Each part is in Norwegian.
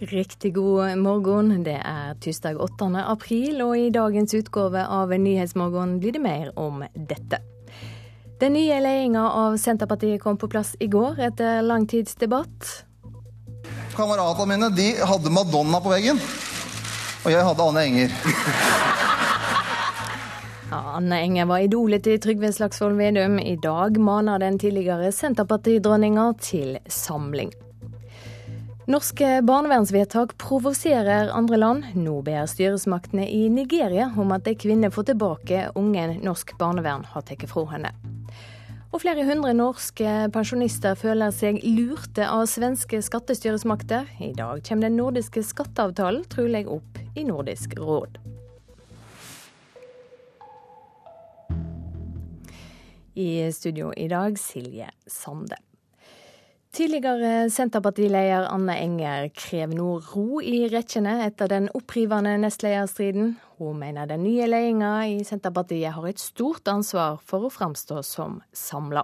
Riktig god morgen. Det er tirsdag 8. april, og i dagens utgave av Nyhetsmorgen blir det mer om dette. Den nye ledelsen av Senterpartiet kom på plass i går etter lang tids debatt. Kameratene mine de hadde Madonna på veggen, og jeg hadde Anne Enger. Ja, Anne Enger var idolet til Trygve Slagsvold Vedum. I dag maner den tidligere Senterpartidronninga til samling. Norske barnevernsvedtak provoserer andre land. Nå ber styresmaktene i Nigeria om at ei kvinne får tilbake ungen norsk barnevern har tatt fra henne. Og flere hundre norske pensjonister føler seg lurte av svenske skattestyresmakter. I dag kommer den nordiske skatteavtalen trolig opp i Nordisk råd. I studio i dag Silje Sande. Tidligere Senterpartileder Anne Enger krever nå ro i rekkene etter den opprivende nestlederstriden. Hun mener den nye ledelsen i Senterpartiet har et stort ansvar for å framstå som samla.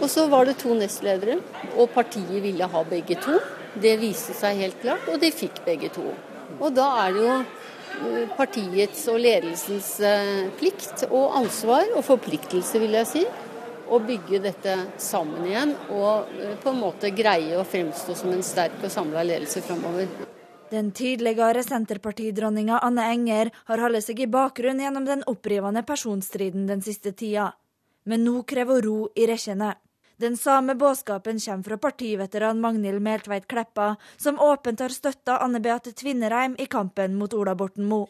Og så var det to nestledere, og partiet ville ha begge to. Det viste seg helt klart, og de fikk begge to. Og da er det jo eh, partiets og ledelsens eh, plikt og ansvar og forpliktelse, vil jeg si, å bygge dette sammen igjen og eh, på en måte greie å fremstå som en sterk og samla ledelse framover. Den tidligere Senterpartidronninga Anne Enger har holdt seg i bakgrunnen gjennom den opprivende personstriden den siste tida. Men nå krever hun ro i rekkene. Den samme budskapen kommer fra partiveteran Magnhild Meltveit Kleppa, som åpent har støtta Anne Beate Tvinnereim i kampen mot Ola Borten Moe.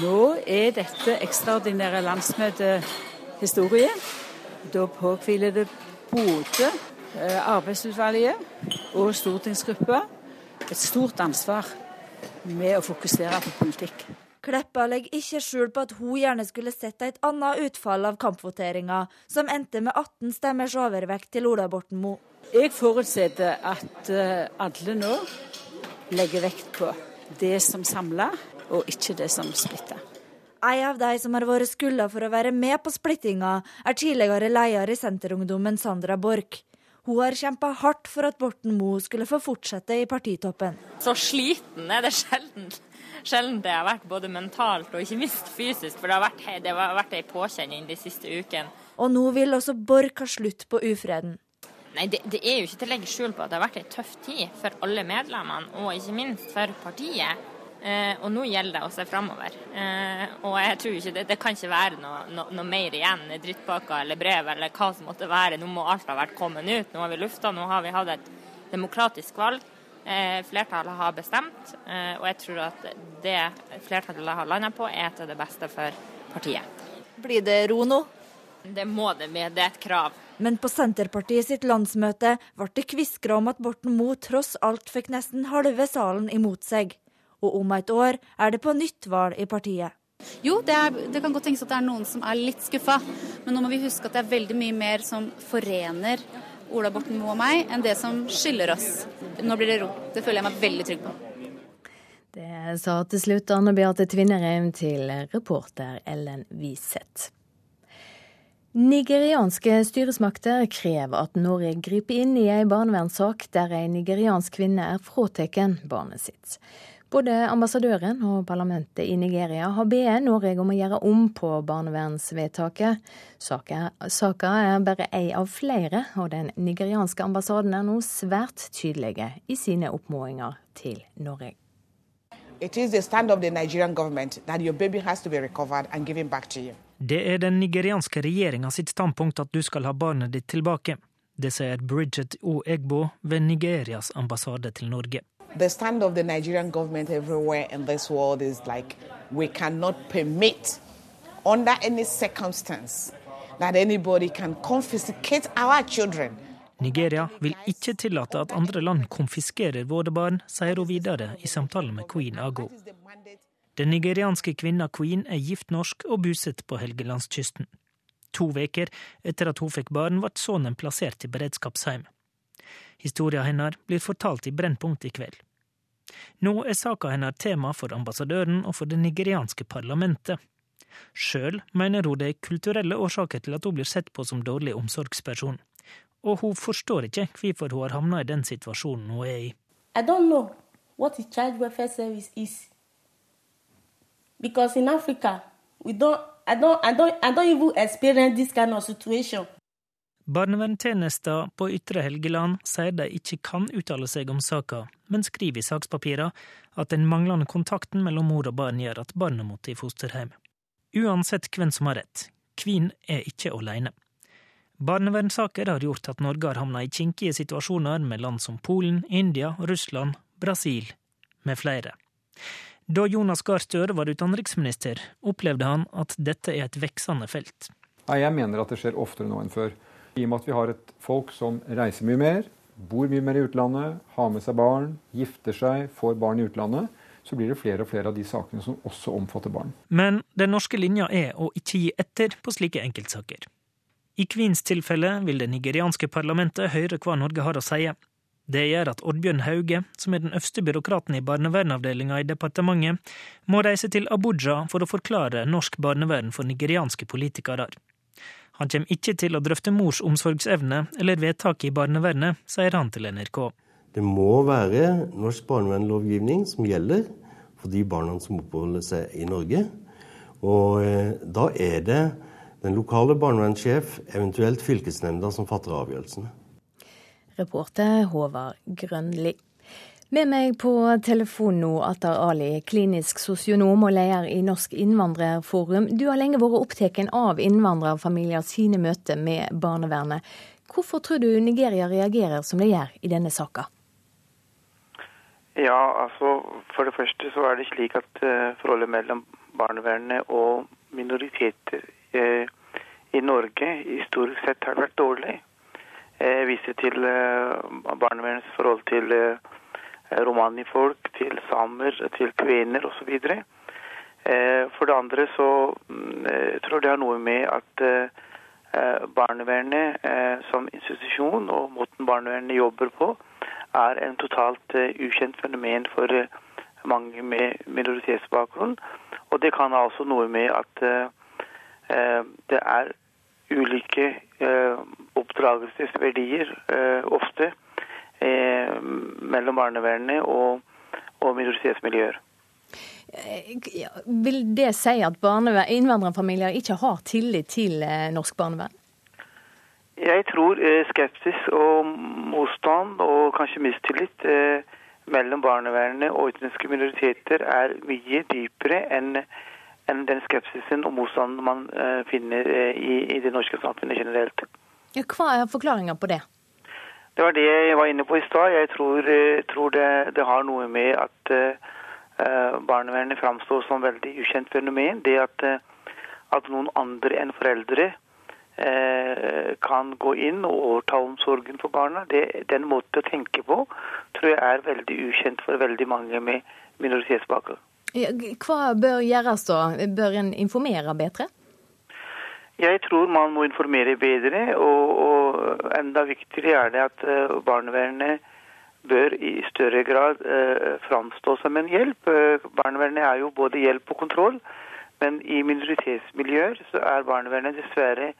Nå er dette ekstraordinære landsmøtet historie. Da påhviler det både eh, arbeidsutvalget og stortingsgruppa et stort ansvar med å fokusere på politikk. Kleppa legger ikke skjul på at hun gjerne skulle sett et annet utfall av kampvoteringa, som endte med 18 stemmers overvekt til Ola Borten Moe. Jeg forutsetter at eh, alle nå legger vekt på det som samler, og ikke det som splitter. Ei av de som har vært skylda for å være med på splittinga, er tidligere leder i Senterungdommen, Sandra Borch. Hun har kjempa hardt for at Borten Moe skulle få fortsette i partitoppen. Så sliten er det sjelden. Sjelden det har vært både mentalt og ikke minst fysisk, for det har vært, det har vært ei påkjenning de siste ukene. Og nå vil også Borch ha slutt på ufreden. Nei, det, det, er jo ikke til å legge skjul på at det har vært ei tøff tid for alle medlemmene, og ikke minst for partiet. Eh, og nå gjelder det å se framover. Eh, og jeg tror ikke det, det kan ikke være noe, no, noe mer igjen, drittpakker eller brev eller hva som måtte være. Nå må alt ha vært kommet ut. Nå har vi lufta, nå har vi hatt et demokratisk valg. Eh, flertallet har bestemt, eh, og jeg tror at det flertallet har landa på, er til det beste for partiet. Blir det ro nå? Det må det bli, det er et krav. Men på Senterpartiet sitt landsmøte ble det kviskra om at Borten Moe tross alt fikk nesten halve salen imot seg og om et år er det på nytt valg i partiet. Jo, det, er, det, kan godt tenkes at det er noen som er litt skuffa, men nå må vi huske at det er veldig mye mer som forener Ola Borten Moe og meg, enn det som skiller oss. Nå blir det ro. Det føler jeg meg veldig trygg på. Det sa til slutt Anne Beate Tvinnereim til reporter Ellen Wiseth. Nigerianske styresmakter krever at Norge griper inn i ei barnevernssak der ei nigeriansk kvinne er fratatt barnet sitt. Både ambassadøren og parlamentet i Nigeria har bedt Norge om å gjøre om på barnevernsvedtaket. Saka er bare ei av flere, og den nigerianske ambassaden er nå svært tydelige i sine oppfordringer til Norge. Det er den nigerianske regjeringa sitt standpunkt at du skal ha barnet ditt tilbake. Det sier Bridget O. Egbo ved Nigerias ambassade til Norge the stand of the Nigerian government everywhere in this world is like we cannot permit, under any circumstance, that anybody can confiscate our children. Nigeria vil ikke tillate at andre land konfiskerer våre barn, sier hun videre i samtalen med Queen Ago. Den nigerianske kvinna Queen er gift norsk og bosatt på Helgelandskysten. To uker etter at hun fikk barn, ble sønnen plassert i beredskapsheim. Historia hennes blir fortalt i Brennpunkt i kveld. Nå er saka hennes tema for ambassadøren og for det nigerianske parlamentet. Sjøl mener hun det er kulturelle årsaker til at hun blir sett på som dårlig omsorgsperson, og hun forstår ikke hvorfor hun har havna i den situasjonen hun er i. I don't know what a child welfare I don't, I don't, I don't even experience this kind of situation. Barnevernstjenesten på Ytre Helgeland sier de ikke kan uttale seg om saka, men skriver i sakspapirene at den manglende kontakten mellom mor og barn gjør at barnet måtte i fosterhjem. Uansett hvem som har rett, Kvin er ikke alene. Barnevernssaker har gjort at Norge har havna i kinkige situasjoner med land som Polen, India, Russland, Brasil med flere. Da Jonas Gahr Støre var utenriksminister, opplevde han at dette er et veksende felt. Jeg mener at det skjer oftere nå enn før. I og med at vi har et folk som reiser mye mer, bor mye mer i utlandet, har med seg barn, gifter seg, får barn i utlandet, så blir det flere og flere av de sakene som også omfatter barn. Men den norske linja er å ikke gi etter på slike enkeltsaker. I Kvins tilfelle vil det nigerianske parlamentet høre hva Norge har å si. Det gjør at Oddbjørn Hauge, som er den øverste byråkraten i barnevernavdelinga i departementet, må reise til Abuja for å forklare norsk barnevern for nigerianske politikere. Han kommer ikke til å drøfte mors omsorgsevne eller vedtaket i barnevernet, sier han til NRK. Det må være norsk barnevernlovgivning som gjelder for de barna som oppholder seg i Norge. Og eh, da er det den lokale barnevernssjef, eventuelt fylkesnemnda, som fatter avgjørelsene. Reporter Håvard Grønli. Med meg på telefon nå Atar Ali, klinisk sosionom og leder i Norsk innvandrerforum. Du har lenge vært opptatt av innvandrerfamilier sine møter med barnevernet. Hvorfor tror du Nigeria reagerer som de gjør i denne saka? Ja, altså For det første så er det slik at uh, forholdet mellom barnevernet og minoriteter uh, i Norge i stort sett har vært dårlig. Jeg viser til barnevernets forhold til romanifolk, til samer, til kvener osv. Uh, for det andre så uh, tror jeg det har noe med at barnevernet som institusjon og måten barnevernet jobber på, er en totalt ukjent fenomen for mange med minoritetsbakgrunn. Og det kan ha også noe med at det er ulike eh, oppdragelsesverdier eh, ofte eh, mellom barnevernet og, og minoritetsmiljøer. Vil det si at innvandrerfamilier ikke har tillit til norsk barnevern? Jeg tror skepsis og motstand og kanskje mistillit mellom barnevernet og utenlandske minoriteter er mye dypere enn den skepsisen og motstanden man finner i, det norske samfunnet generelt. Hva er forklaringa på det? Det var det jeg var inne på i stad. Jeg tror, uh, tror det, det, har noe med at barnevernet framstår som veldig ukjent fenomen. Det at, at noen andre enn foreldre kan gå inn og ta omsorgen for barna. Det, den måten å tenke på tror jeg er veldig ukjent for veldig mange med minoritetsbakgrunn. Hva bør gjøres da? Bør en informere bedre? Jeg tror man må informere bedre, og, og enda viktigere er det at eh, barnevernet bør i større grad eh, framstå som en hjelp. Uh, barnevernet er jo både hjelp og kontroll, men i minoritetsmiljøer så er barnevernet dessverre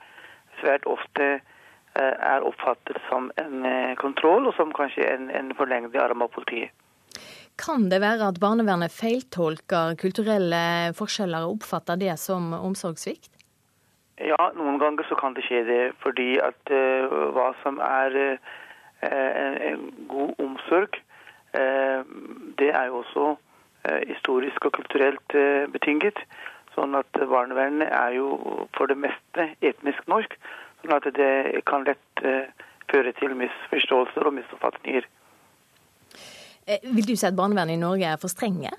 svært ofte eh, er oppfattet som en kontroll, og som kanskje en, en forlenget arm av politiet. Kan det være at barnevernet feiltolker kulturelle forskjeller og oppfatter det som omsorgssvikt? Ja, noen ganger så kan det skje det. Fordi at uh, hva som er uh, en god omsorg, uh, det er jo også historisk og kulturelt betinget. Sånn at barnevernet er jo for det meste etnisk norsk. Sånn at det kan lett føre til misforståelser og misoppfatninger. Vil du si at barnevernet i Norge er for strenge?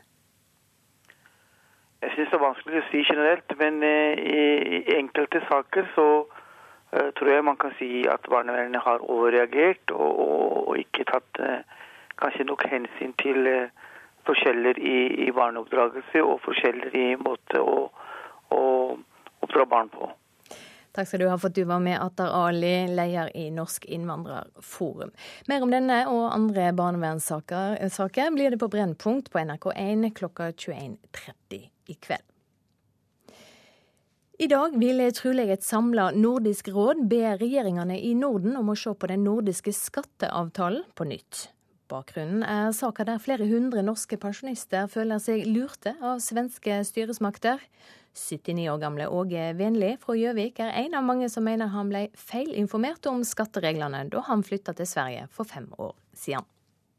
Jeg syns det er vanskelig å si generelt, men eh, i enkelte saker så uh, tror jeg man kan si at barnevernet har overreagert og, og, ikke tatt uh, kanskje nok hensyn til forskjeller i, i, barneoppdragelse og forskjeller i måte å, å oppdra barn på. Takk skal du ha for at du var med, Atar Ali, leder i Norsk innvandrerforum. Mer om denne og andre barnevernssaker blir det på Brennpunkt på NRK1 klokka 21.30 i kveld. I dag vil trolig et samla Nordisk råd be regjeringene i Norden om å se på den nordiske skatteavtalen på nytt. Bakgrunnen er saka der flere hundre norske pensjonister føler seg lurte av svenske styresmakter. 79 år gamle Åge Venli fra Gjøvik er en av mange som mener han ble feilinformert om skattereglene da han flytta til Sverige for fem år siden.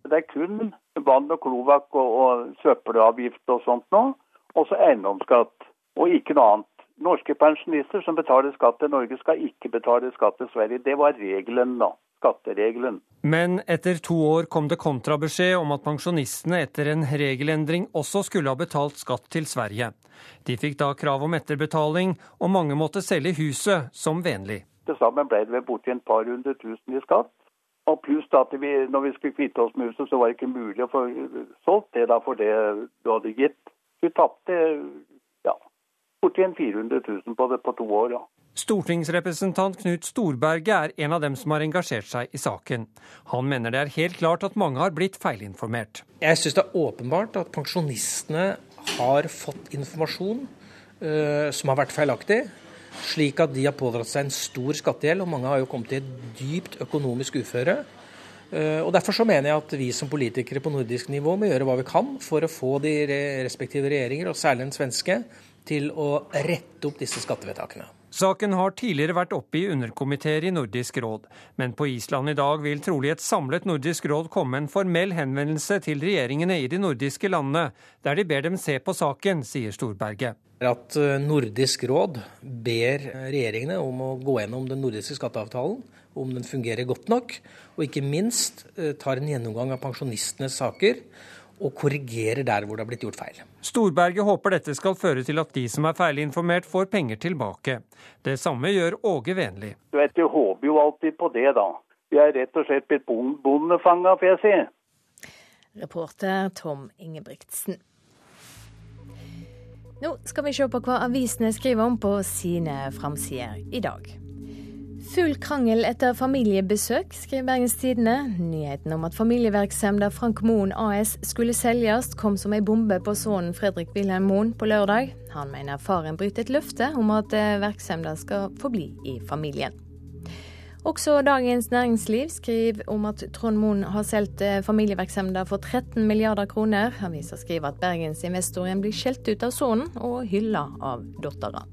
Det er kun vann og kloakk og, søppelavgift og sånt nå, og så eiendomsskatt, og ikke noe annet. Norske pensjonister som betaler skatt til Norge, skal ikke betale skatt til Sverige. Det var regelen, da. Skatteregelen. Men etter to år kom det kontrabeskjed om at pensjonistene etter en regelendring også skulle ha betalt skatt til Sverige. De fikk da krav om etterbetaling, og mange måtte selge huset som vennlig. Til sammen ble det borti en par hundre tusen i skatt. Og pluss at vi, når vi skulle kvitte oss med huset, så var det ikke mulig å få solgt det da for det du hadde gitt. Du tapte ja, borti 400 000 på det på to år. Ja. Stortingsrepresentant Knut Storberget er en av dem som har engasjert seg i saken. Han mener det er helt klart at mange har blitt feilinformert. Jeg syns det er åpenbart at pensjonistene har fått informasjon uh, som har vært feilaktig slik at de har pådratt seg en stor skattegjeld, og mange har jo kommet til et dypt økonomisk uføre. Eh, og Derfor så mener jeg at vi som politikere på nordisk nivå må gjøre hva vi kan for å få de respektive regjeringer, og særlig den svenske, til å rette opp disse skattevedtakene. Saken har tidligere vært oppe i underkomiteer i Nordisk råd, men på Island i dag vil trolig et samlet Nordisk råd komme en formell henvendelse til regjeringene i de nordiske landene, der de ber dem se på saken, sier Storberget at eh, Nordisk råd ber regjeringene om å gå gjennom den nordiske skatteavtalen, om den fungerer godt nok, og ikke minst eh, tar en gjennomgang av pensjonistenes saker og korrigerer der hvor det har blitt gjort feil. Storberget håper dette skal føre til at de som er feilinformert, får penger tilbake. Det samme gjør Åge Venli. Du vet, Jeg håper jo alltid på det, da. Vi er rett og slett blitt bondefanga, får jeg si. Reporter Tom Ingebrigtsen. Nå skal vi se på hva avisene skriver om på sine framsider i dag. Full krangel etter familiebesøk, skriver Bergens Tidende. Nyheten om at familievirksomheten Frank Moen AS skulle selges, kom som ei bombe på sønnen Fredrik Wilhelm Moen på lørdag. Han mener faren bryter et løfte om at virksomheten skal forbli i familien. Også Dagens Næringsliv skriver om at Trond Moen har solgt familievirksomheten for 13 milliarder kroner. Avisa skriver at bergensinvestoren blir skjelt ut av sonen og hylla av dattera.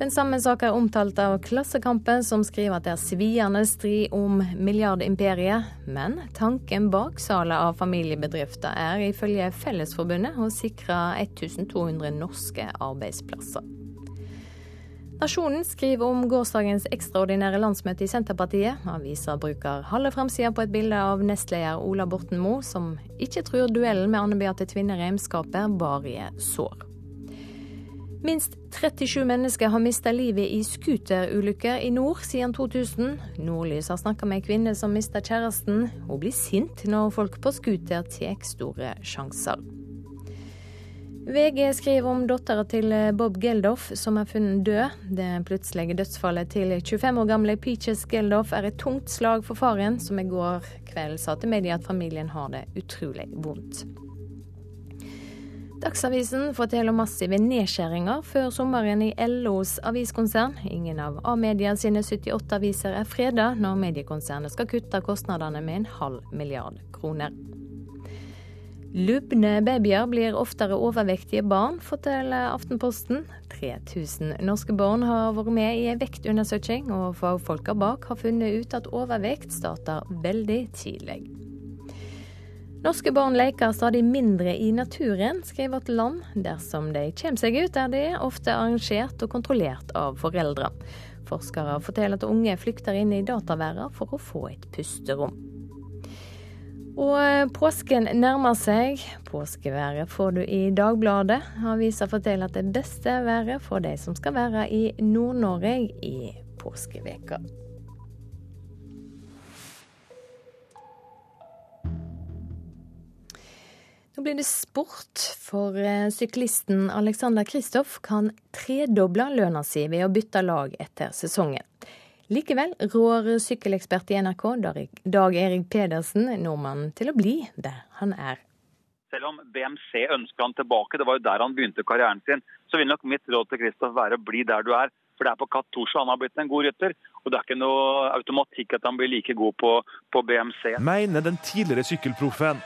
Den samme saka er omtalt av Klassekampen, som skriver at det er sviende strid om milliardimperiet. Men tanken bak salet av familiebedrifter er ifølge Fellesforbundet å sikre 1200 norske arbeidsplasser. Nasjonen skriver om gårsdagens ekstraordinære landsmøte i Senterpartiet. Avisa bruker halve framsida på et bilde av nestleder Ola Borten Moe, som ikke tror duellen med Anne Beate Tvinnereim skaper varige sår. Minst 37 mennesker har mista livet i scooterulykker i nord siden 2000. Nordlys har snakka med ei kvinne som mista kjæresten. Hun blir sint når folk på scooter tar store sjanser. VG skriver om dattera til Bob Geldof, som er funnet død. Det plutselige dødsfallet til 25 år gamle Peaches Geldof er et tungt slag for faren, som i går kveld sa til media at familien har det utrolig vondt. Dagsavisen forteller massive nedskjæringer før sommeren i LOs aviskonsern. Ingen av A-media sine 78 aviser er freda når mediekonsernet skal kutte kostnadene med en halv milliard kroner. Lubne babyer blir oftere overvektige barn, forteller Aftenposten. 3000 norske barn har vært med i en vektundersøking, og fagfolka bak har funnet ut at overvekt starter veldig tidlig. Norske barn leker stadig mindre i naturen, skriver Vårt Land. Dersom de kommer seg ut, er de ofte arrangert og kontrollert av foreldre. Forskere forteller at unge flykter inn i dataverden for å få et pusterom. Og eh, påsken nærmer seg. Påskeværet får du i Dagbladet. Avisa forteller at det beste været får de som skal være i Nord-Norge i påskeveka. Nå blir det sport, for eh, syklisten Alexander Kristoff kan tredoble lønna si ved å bytte lag etter sesongen. Likevel rår sykkelekspert i NRK Dag Erik Pedersen nordmannen til å bli der han er. Selv om BMC ønsker han tilbake, det var jo der han begynte karrieren sin, så vil nok mitt råd til Kristoff være å bli der du er. For det er på Katusha han har blitt en god rytter. Og det er ikke noe automatikk at han blir like god på, på BMC. Mener den tidligere sykkelproffen.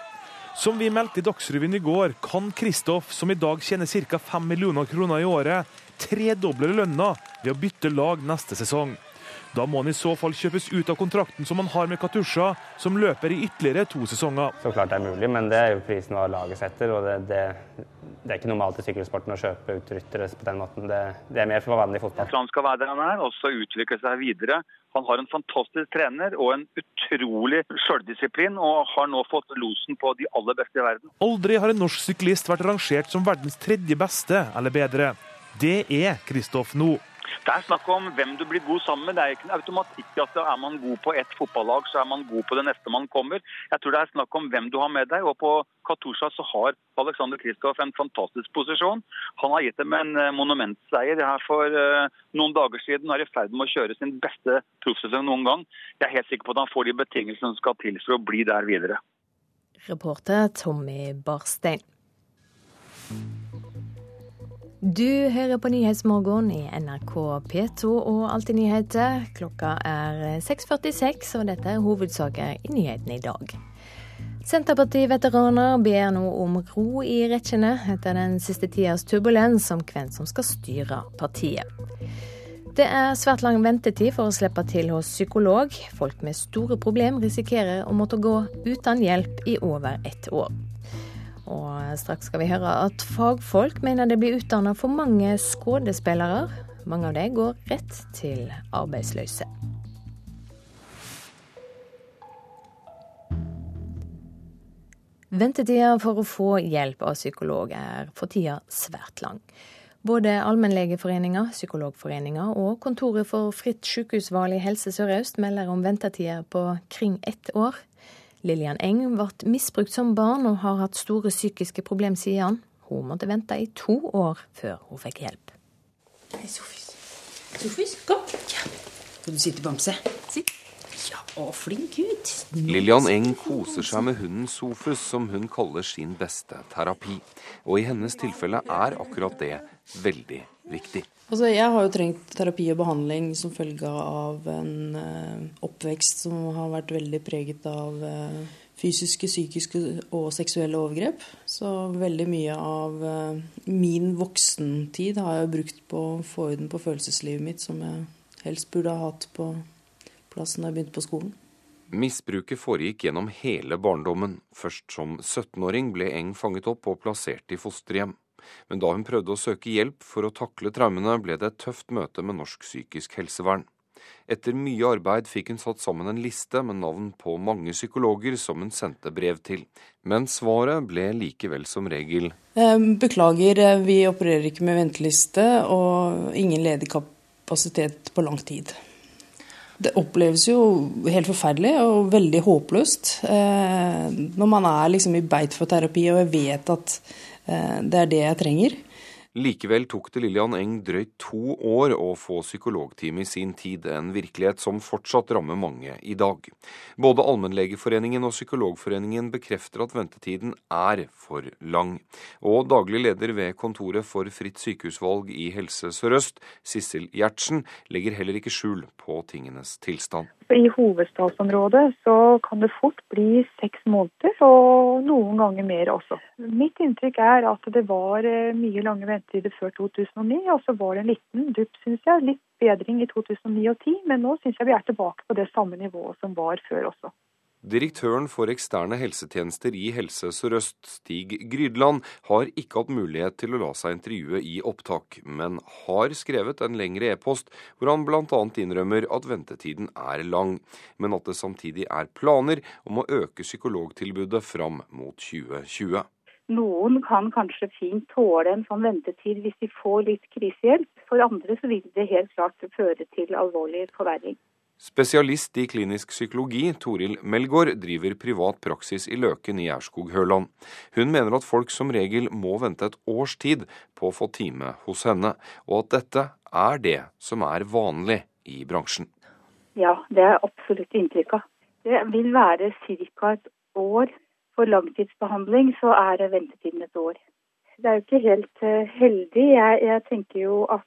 Som vi meldte i Dagsrevyen i går, kan Kristoff, som i dag tjener ca. 5 millioner kroner i året, tredoble lønna ved å bytte lag neste sesong. Da må han i så fall kjøpes ut av kontrakten som han har med Katusha, som løper i ytterligere to sesonger. Så klart det er mulig, men det er jo prisen hva laget setter. og det, det, det, er ikke normalt i sykkelsporten å kjøpe ut ryttere på den måten. Det, det er mer for vanlig fotball. Så han skal være der han er, og så utvikle seg videre. Han har en fantastisk trener og en utrolig sjøldisiplin, og har nå fått losen på de aller beste i verden. Aldri har en norsk syklist vært rangert som verdens tredje beste eller bedre. Det er Kristoff nå. Det er snakk om hvem du blir god sammen med. Det er ikke en automatikk at er man god på ett fotballag, så er man god på det neste man kommer. Jeg tror det er snakk om hvem du har med deg. og På Katusha så har Alexander Kristoff en fantastisk posisjon. Han har gitt dem en eh, monumentseier her for uh, noen dager siden. Han er i ferd med å kjøre sin beste proffsesong noen gang. Jeg er helt sikker på at han får de betingelsene som skal til for å bli der videre. Reporter Tommy Barstein. Du hører på Nyhetsmorgen i NRK P2 og Alltid nyheter. Klokka er 6.46, og dette er hovedsaker i nyhetene i dag. Senterparti-veteraner ber nå om ro i rekkene etter den siste tidas turbulens om hvem som skal styre partiet. Det er svært lang ventetid for å slippe til hos psykolog. Folk med store problemer risikerer å måtte gå uten hjelp i over ett år. Og straks skal vi høre at fagfolk mener det blir utdanna for mange skuespillere. Mange av dem går rett til arbeidsløse. Ventetida for å få hjelp av psykolog er for tida svært lang. Både Allmennlegeforeninga, Psykologforeninga og Kontoret for fritt sykehusvalg i Helse Sør-Øst melder om ventetider på kring ett år. Lillian Eng ble misbrukt som barn og har hatt store psykiske problemer siden. Hun måtte vente i to år før hun fikk hjelp. Hei, Sofus. Sofus, kom. Ja. Skal du sitte, Bamse? Sitt. Ja, å, flink gutt. Lillian Eng koser seg med hunden Sofus, som hun kaller sin beste terapi. Og i hennes tilfelle er akkurat det veldig viktig. Altså, jeg har jo trengt terapi og behandling som følge av en uh, oppvekst som har vært veldig preget av uh, fysiske, psykiske og seksuelle overgrep. Så veldig mye av uh, min voksentid har jeg brukt på å få orden på følelseslivet mitt, som jeg helst burde ha hatt på plassen da jeg begynte på skolen. Misbruket foregikk gjennom hele barndommen. Først som 17-åring ble Eng fanget opp og plassert i fosterhjem men da hun prøvde å søke hjelp for å takle traumene, ble det et tøft møte med norsk psykisk helsevern. Etter mye arbeid fikk hun satt sammen en liste med navn på mange psykologer som hun sendte brev til. Men svaret ble likevel som regel eh, Beklager, eh, vi opererer ikke med venteliste og ingen ledig kapasitet på lang tid. Det oppleves jo helt forferdelig og veldig håpløst eh, når man er liksom i beit for terapi og jeg vet at det er det jeg trenger. Likevel tok det Lillian Eng drøyt to år å få psykologtime i sin tid, en virkelighet som fortsatt rammer mange i dag. Både Allmennlegeforeningen og Psykologforeningen bekrefter at ventetiden er for lang. Og daglig leder ved Kontoret for fritt sykehusvalg i Helse Sør-Øst, Sissel Gjertsen, legger heller ikke skjul på tingenes tilstand. I hovedstadsområdet så kan det fort bli seks måneder, og noen ganger mer også. Mitt inntrykk er at det var eh, mye lange ventetider før 2009. Og så var det en liten dupp, syns jeg. Litt bedring i 2009 og 2010, men nå syns jeg vi er tilbake på det samme nivået som var før også. Direktøren for eksterne helsetjenester i Helse Sør-Øst, Stig Grydland, har ikke hatt mulighet til å la seg intervjue i opptak, men har skrevet en lengre e-post hvor han bl.a. innrømmer at ventetiden er lang, men at det samtidig er planer om å øke psykologtilbudet fram mot 2020. Noen kan kanskje fint tåle en sånn ventetid hvis de får litt krisehjelp. For andre så vil det helt klart føre til alvorlig forverring. Spesialist i klinisk psykologi, Toril Melgaard, driver privat praksis i Løken i Aurskog-Høland. Hun mener at folk som regel må vente et års tid på å få time hos henne, og at dette er det som er vanlig i bransjen. Ja, det er absolutt inntrykket. Det vil være ca. et år for langtidsbehandling så er ventetiden et år. Det er jo ikke helt uh, heldig. Jeg, jeg, tenker jo at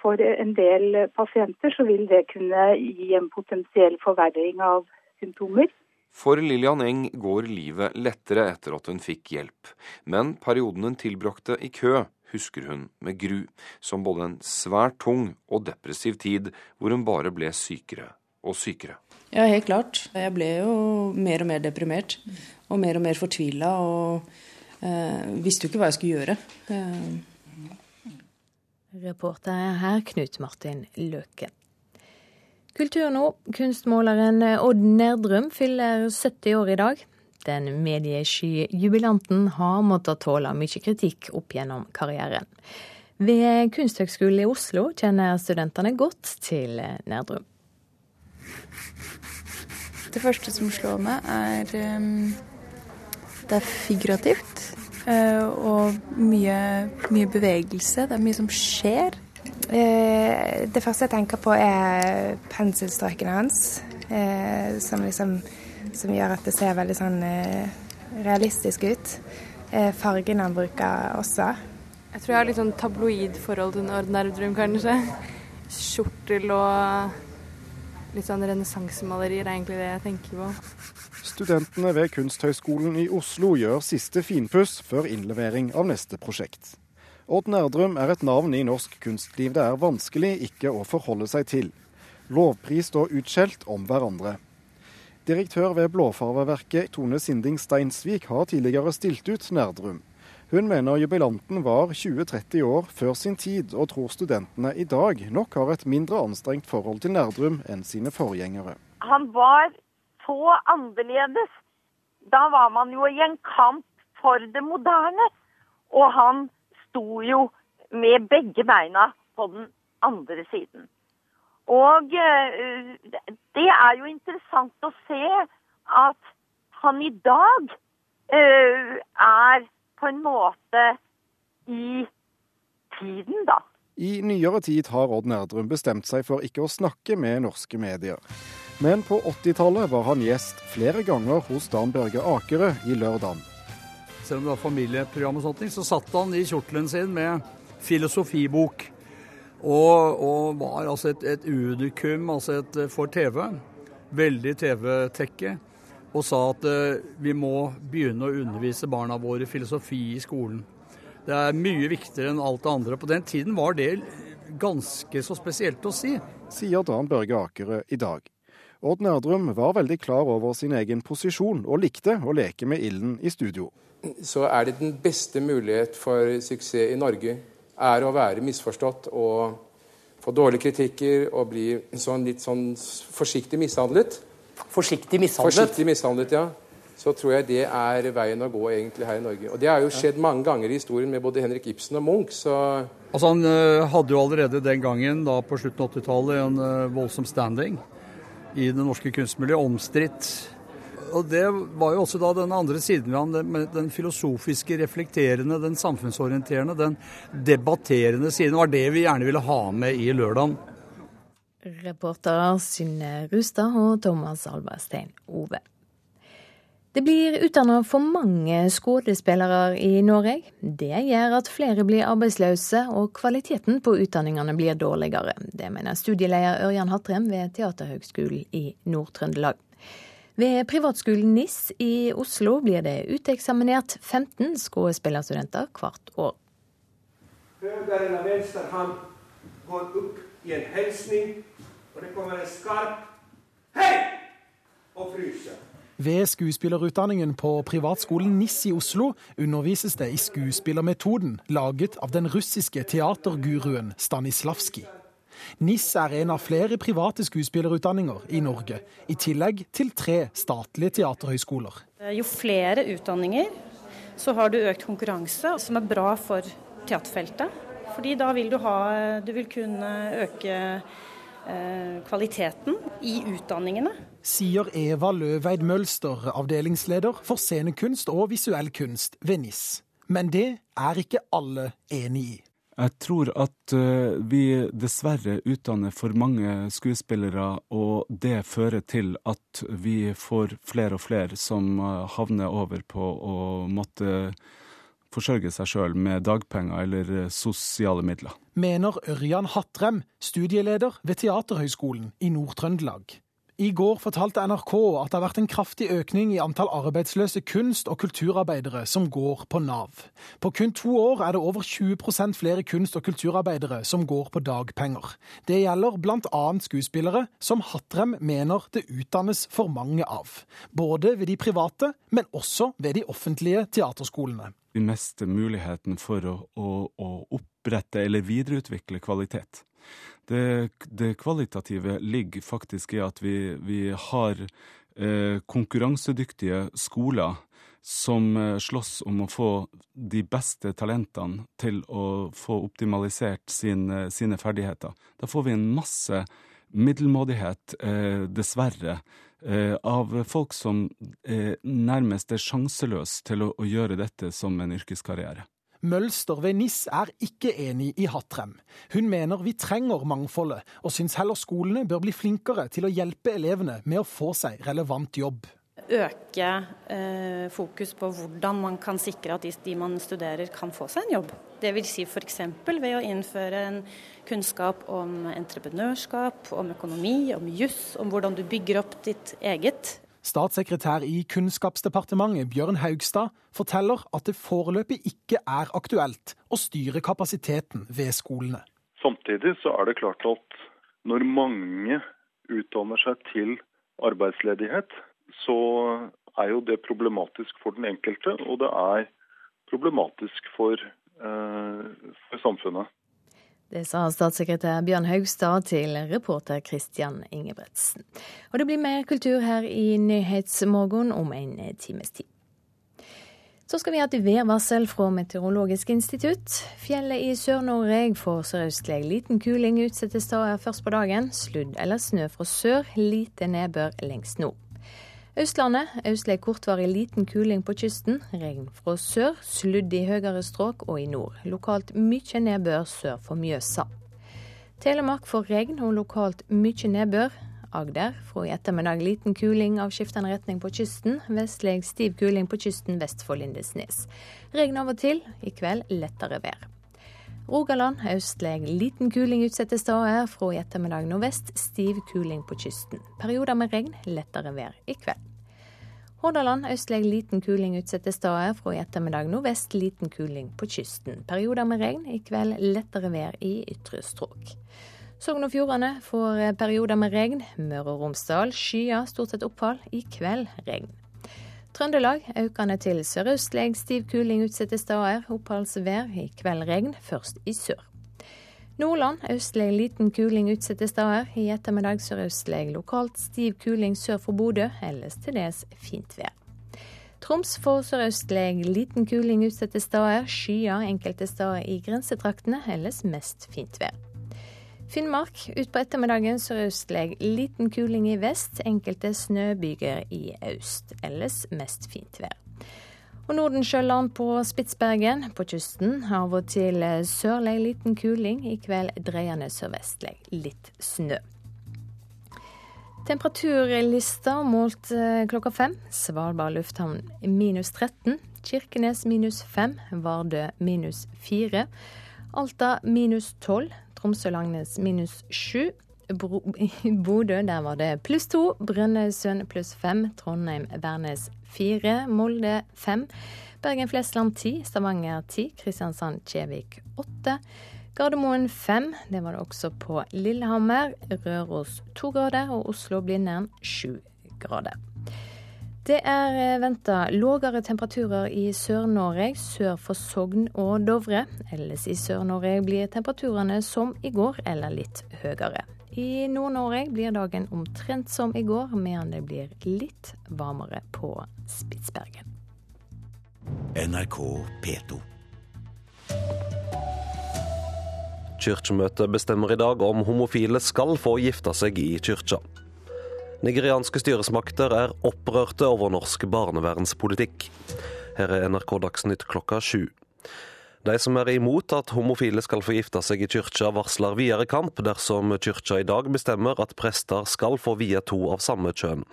for en del pasienter så vil det kunne gi en potensiell forverring av symptomer. For Lillian Eng går livet lettere etter at hun fikk hjelp, men perioden hun tilbrakte i kø, husker hun med gru, som både en svært tung og depressiv tid hvor hun bare ble sykere og sykere. Ja, helt klart. Jeg ble jo mer og mer deprimert. Og mer og mer fortvila. Og eh, visste jo ikke hva jeg skulle gjøre. Eh. Reporter her Knut Martin Løken. Kultur nå. Kunstmåleren Odd Nerdrum fyller 70 år i dag. Den mediesky jubilanten har måttet tåle mye kritikk opp gjennom karrieren. Ved Kunsthøgskolen i Oslo kjenner studentene godt til Nerdrum. Det første som slår meg, er um, Det er figurativt. Uh, og mye, mye, bevegelse. Det er mye som skjer. Uh, det første jeg tenker på, er penselstrøkene hans. Uh, som liksom som gjør at det ser veldig sånn eh, realistisk ut. Eh, fargene han bruker også. Jeg tror jeg har litt sånn tabloid forhold til drøm, kanskje. Skjortel og litt sånn renessansemalerier er egentlig det jeg tenker på. Studentene ved Kunsthøgskolen i Oslo gjør siste finpuss før innlevering av neste prosjekt. Odd Nerdrum er et navn i norsk kunstliv det er vanskelig ikke å forholde seg til. Lovprist og utskjelt om hverandre. Direktør ved Blåfarveverket Tone Sinding Steinsvik har tidligere stilt ut Nerdrum. Hun mener jubilanten var 20-30 år før sin tid, og tror studentene i dag nok har et mindre anstrengt forhold til Nerdrum enn sine forgjengere. Han var så annerledes. Da var man jo i en kamp for det moderne. Og han sto jo med begge beina på den andre siden. Og eh, det er jo interessant å se at han i dag uh, er på en måte i tiden, da. I nyere tid har Odd Nerdrum bestemt seg for ikke å snakke med norske medier. Men på 80-tallet var han gjest flere ganger hos Dan Børge Akerø i Lørdagen. Selv om det var familieprogram, og sånt, så satt han i kjortelen sin med filosofibok. Og, og var altså et, et unikum altså et, for TV. Veldig TV-tekke. Og sa at uh, vi må begynne å undervise barna våre filosofi i skolen. Det er mye viktigere enn alt det andre. På den tiden var det ganske så spesielt å si. Sier Dan Børge Akerø i dag. Odd Nerdrum var veldig klar over sin egen posisjon, og likte å leke med ilden i studio. Så er det den beste mulighet for suksess i Norge er å være misforstått og få dårlige kritikker og bli sånn litt sånn forsiktig mishandlet. Forsiktig mishandlet? Forsiktig mishandlet, ja. Så tror jeg det er veien å gå egentlig her i Norge. Og det har jo skjedd mange ganger i historien med både Henrik Ibsen og Munch, så Altså Han uh, hadde jo allerede den gangen, da på slutten av 80-tallet, en uh, voldsom standing i det norske kunstmiljøet. Omstridt og det var jo også da den andre siden ved ham, den filosofiske, reflekterende, den samfunnsorienterende, den debatterende siden, var det vi gjerne ville ha med i lørdagen. Reporter Synne Rustad og Thomas Alberstein Ove. Det blir utdanna for mange skuespillere i Norge. Det gjør at flere blir arbeidsløse, og kvaliteten på utdanningene blir dårligere. Det mener studieleder Ørjan Hattrem ved Teaterhøgskolen i Nord-Trøndelag. Ved privatskolen NIS i Oslo blir det uteksaminert 15 skuespillerstudenter hvert år. Høyre eller venstre hånd går opp i en hilsning, og det kommer en skarp hei og fryser. Ved skuespillerutdanningen på privatskolen NIS i Oslo undervises det i skuespillermetoden laget av den russiske teaterguruen Stanislavskij. NIS er en av flere private skuespillerutdanninger i Norge, i tillegg til tre statlige teaterhøyskoler. Jo flere utdanninger, så har du økt konkurranse, som er bra for teaterfeltet. Fordi da vil du, ha, du vil kunne øke eh, kvaliteten i utdanningene. Sier Eva Løveid Mølster, avdelingsleder for scenekunst og visuell kunst ved NIS. Men det er ikke alle enig i. Jeg tror at uh, vi dessverre utdanner for mange skuespillere, og det fører til at vi får flere og flere som uh, havner over på å måtte forsørge seg sjøl med dagpenger eller eh, sosiale midler. Mener Ørjan Hattrem, studieleder ved Teaterhøgskolen i Nord-Trøndelag. I går fortalte NRK at det har vært en kraftig økning i antall arbeidsløse kunst- og kulturarbeidere som går på Nav. På kun to år er det over 20% flere kunst- og kulturarbeidere som går på dagpenger. Det gjelder bl.a. skuespillere, som Hattrem mener det utdannes for mange av. Både ved de private, men også ved de offentlige teaterskolene. Vi mister muligheten for å, å, å opprette eller videreutvikle kvalitet. Det, det, kvalitative ligger faktisk i at vi, vi har eh, konkurransedyktige skoler som eh, slåss om å få de beste talentene til å få optimalisert sin, eh, sine ferdigheter. Da får vi en masse middelmådighet, eh, dessverre, eh, av folk som eh, nærmest er sjanseløse til å, å gjøre dette som en yrkeskarriere. Mølster ved NIS er ikke enig i Hattrem. Hun mener vi trenger mangfoldet, og syns heller skolene bør bli flinkere til å hjelpe elevene med å få seg relevant jobb. Øke eh, fokus på hvordan man kan sikre at de, de, man studerer kan få seg en jobb. Dvs. Si f.eks. ved å innføre en kunnskap om entreprenørskap, om økonomi, om juss, om hvordan du bygger opp ditt eget Statssekretær i Kunnskapsdepartementet Bjørn Haugstad forteller at det foreløpig ikke er aktuelt å styre kapasiteten ved skolene. Samtidig så er det klart at når mange utdanner seg til arbeidsledighet, så er jo det problematisk for den enkelte, og det er problematisk for, eh, for samfunnet. Det sa statssekretær Bjørn Haugstad til reporter Christian Ingebretsen. Og det blir mer kultur her i Nyhetsmorgen om en times tid. Så skal vi ha et værvarsel fra Meteorologisk institutt. Fjellet i Sør-Norge får sørøstlig liten kuling utsatte steder først på dagen. Sludd eller snø fra sør, lite nedbør lengst nord. Østlandet østlig kortvarig liten kuling på kysten. Regn fra sør, sludd i høyere strøk og i nord. Lokalt mye nedbør sør for Mjøsa. Telemark får regn og lokalt mye nedbør. Agder fra i ettermiddag liten kuling av skiftende retning på kysten. Vestlig stiv kuling på kysten vest for Lindesnes. Regn av og til, i kveld lettere vær. Rogaland østlig liten kuling utsatte steder. Fra i ettermiddag nordvest stiv kuling på kysten. Perioder med regn, lettere vær i kveld. Hordaland østlig liten kuling utsatte steder. Fra i ettermiddag nordvest liten kuling på kysten. Perioder med regn, i kveld lettere vær i ytre strøk. Sogn og Fjordane får perioder med regn. Møre og Romsdal skyer, stort sett opphold. I kveld regn. Trøndelag økende til sørøstlig stiv kuling utsatte steder. Oppholdsvær, i kveld regn, først i sør. Nordland østlig liten kuling utsatte steder. I ettermiddag sørøstlig lokalt stiv kuling sør for Bodø, ellers til dels fint vær. Troms får sørøstlig liten kuling utsatte steder. Skyer enkelte steder i grensetraktene, ellers mest fint vær. Finnmark utpå ettermiddagen sørøstlig liten kuling i vest, enkelte snøbyger i øst. Ellers mest fint vær. Og Nordensjøland på Spitsbergen på kysten. Av og til sørlig liten kuling, i kveld dreiende sørvestlig. Litt snø. Temperaturlista målt eh, klokka fem. Svalbard lufthavn minus 13. Kirkenes minus 5. Vardø minus 4. Alta minus 12. Tromsø-Langnes minus 7. Bodø, der var det pluss 2. Brønnøysund pluss 5. Trondheim-Værnes 4. Molde 5. Bergen-Flesland 10. Stavanger 10. Kristiansand-Kjevik 8. Gardermoen 5. Det var det også på Lillehammer. Røros 2 grader. Og Oslo-Blindern 7 grader. Det er eh, venta lågere temperaturer i Sør-Norge, sør for Sogn og Dovre. Ellers i Sør-Norge blir temperaturene som i går, eller litt høyere. I Nord-Norge blir dagen omtrent som i går, medan det blir litt varmere på Spitsbergen. NRK P2. Kirkemøtet bestemmer i dag om homofile skal få gifte seg i kyrkja. Nigerianske styresmakter er opprørte over norsk barnevernspolitikk. Her er NRK Dagsnytt klokka sju. De som er imot at homofile skal få gifte seg i kyrkja, varsler videre kamp dersom kyrkja i dag bestemmer at prester skal få vie to av samme kjønn.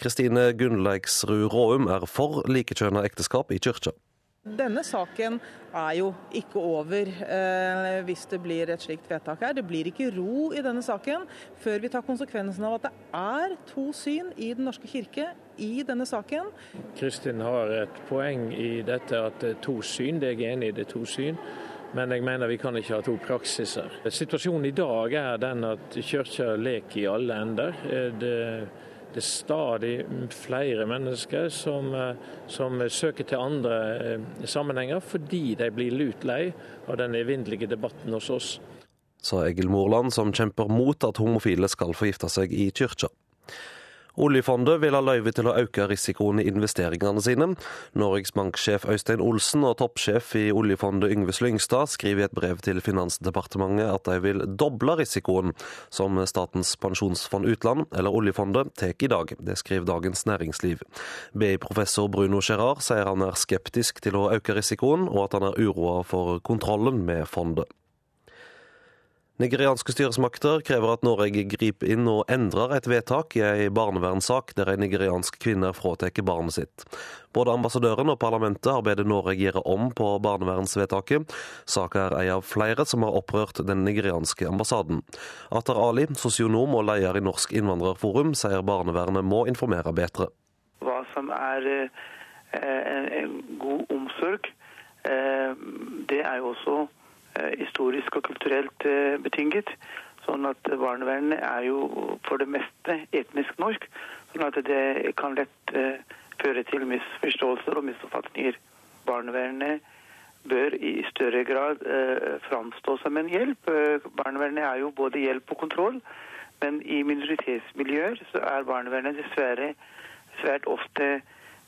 Kristine Gunnleiksrud Råum er for likekjønna ekteskap i kyrkja. Denne saken er jo ikke over eh, hvis det blir et slikt vedtak her. Det blir ikke ro i denne saken før vi tar konsekvensen av at det er to syn i Den norske kirke i denne saken. Kristin har et poeng i dette at det er to syn. Det er jeg enig i, det er to syn. Men jeg mener vi kan ikke ha to praksiser. Situasjonen i dag er den at kirka leker i alle ender. Eh, det det er stadig flere mennesker som, eh, som søker til andre eh, sammenhenger fordi de blir lut lei av den evinnelige debatten hos oss. Sa Egil Morland, som kjemper mot at homofile skal få gifte seg i kyrkja. Oljefondet vil ha løyve til å øke risikoen i investeringene sine. Norges Bank-sjef Øystein Olsen og toppsjef i oljefondet Yngve Slyngstad skriver i et brev til Finansdepartementet at de vil doble risikoen som Statens pensjonsfond utland, eller oljefondet, tar i dag. Det skriver Dagens Næringsliv. BI-professor Bruno Gerard sier han er skeptisk til å øke risikoen, og at han er uroa for kontrollen med fondet. Nigerianske styresmakter krever at Norge griper inn og endrer et vedtak i en barnevernssak der en nigeriansk kvinne fratar barnet sitt. Både ambassadøren og parlamentet har bedt Norge gjøre om på barnevernsvedtaket. Saka er en av flere som har opprørt den nigerianske ambassaden. Atar Ali, sosionom og leder i Norsk innvandrerforum, sier barnevernet må informere bedre. Hva som er eh, en god omsorg, eh, det er jo også historisk og kulturelt eh, betinget. Sånn at barnevernet er jo for det meste etnisk norsk. Sånn at det kan lett eh, føre til misforståelser og misoppfatninger. Barnevernet bør i større grad framstå som en hjelp. Barnevernet er jo både hjelp og kontroll. Men i minoritetsmiljøer så er barnevernet dessverre svært ofte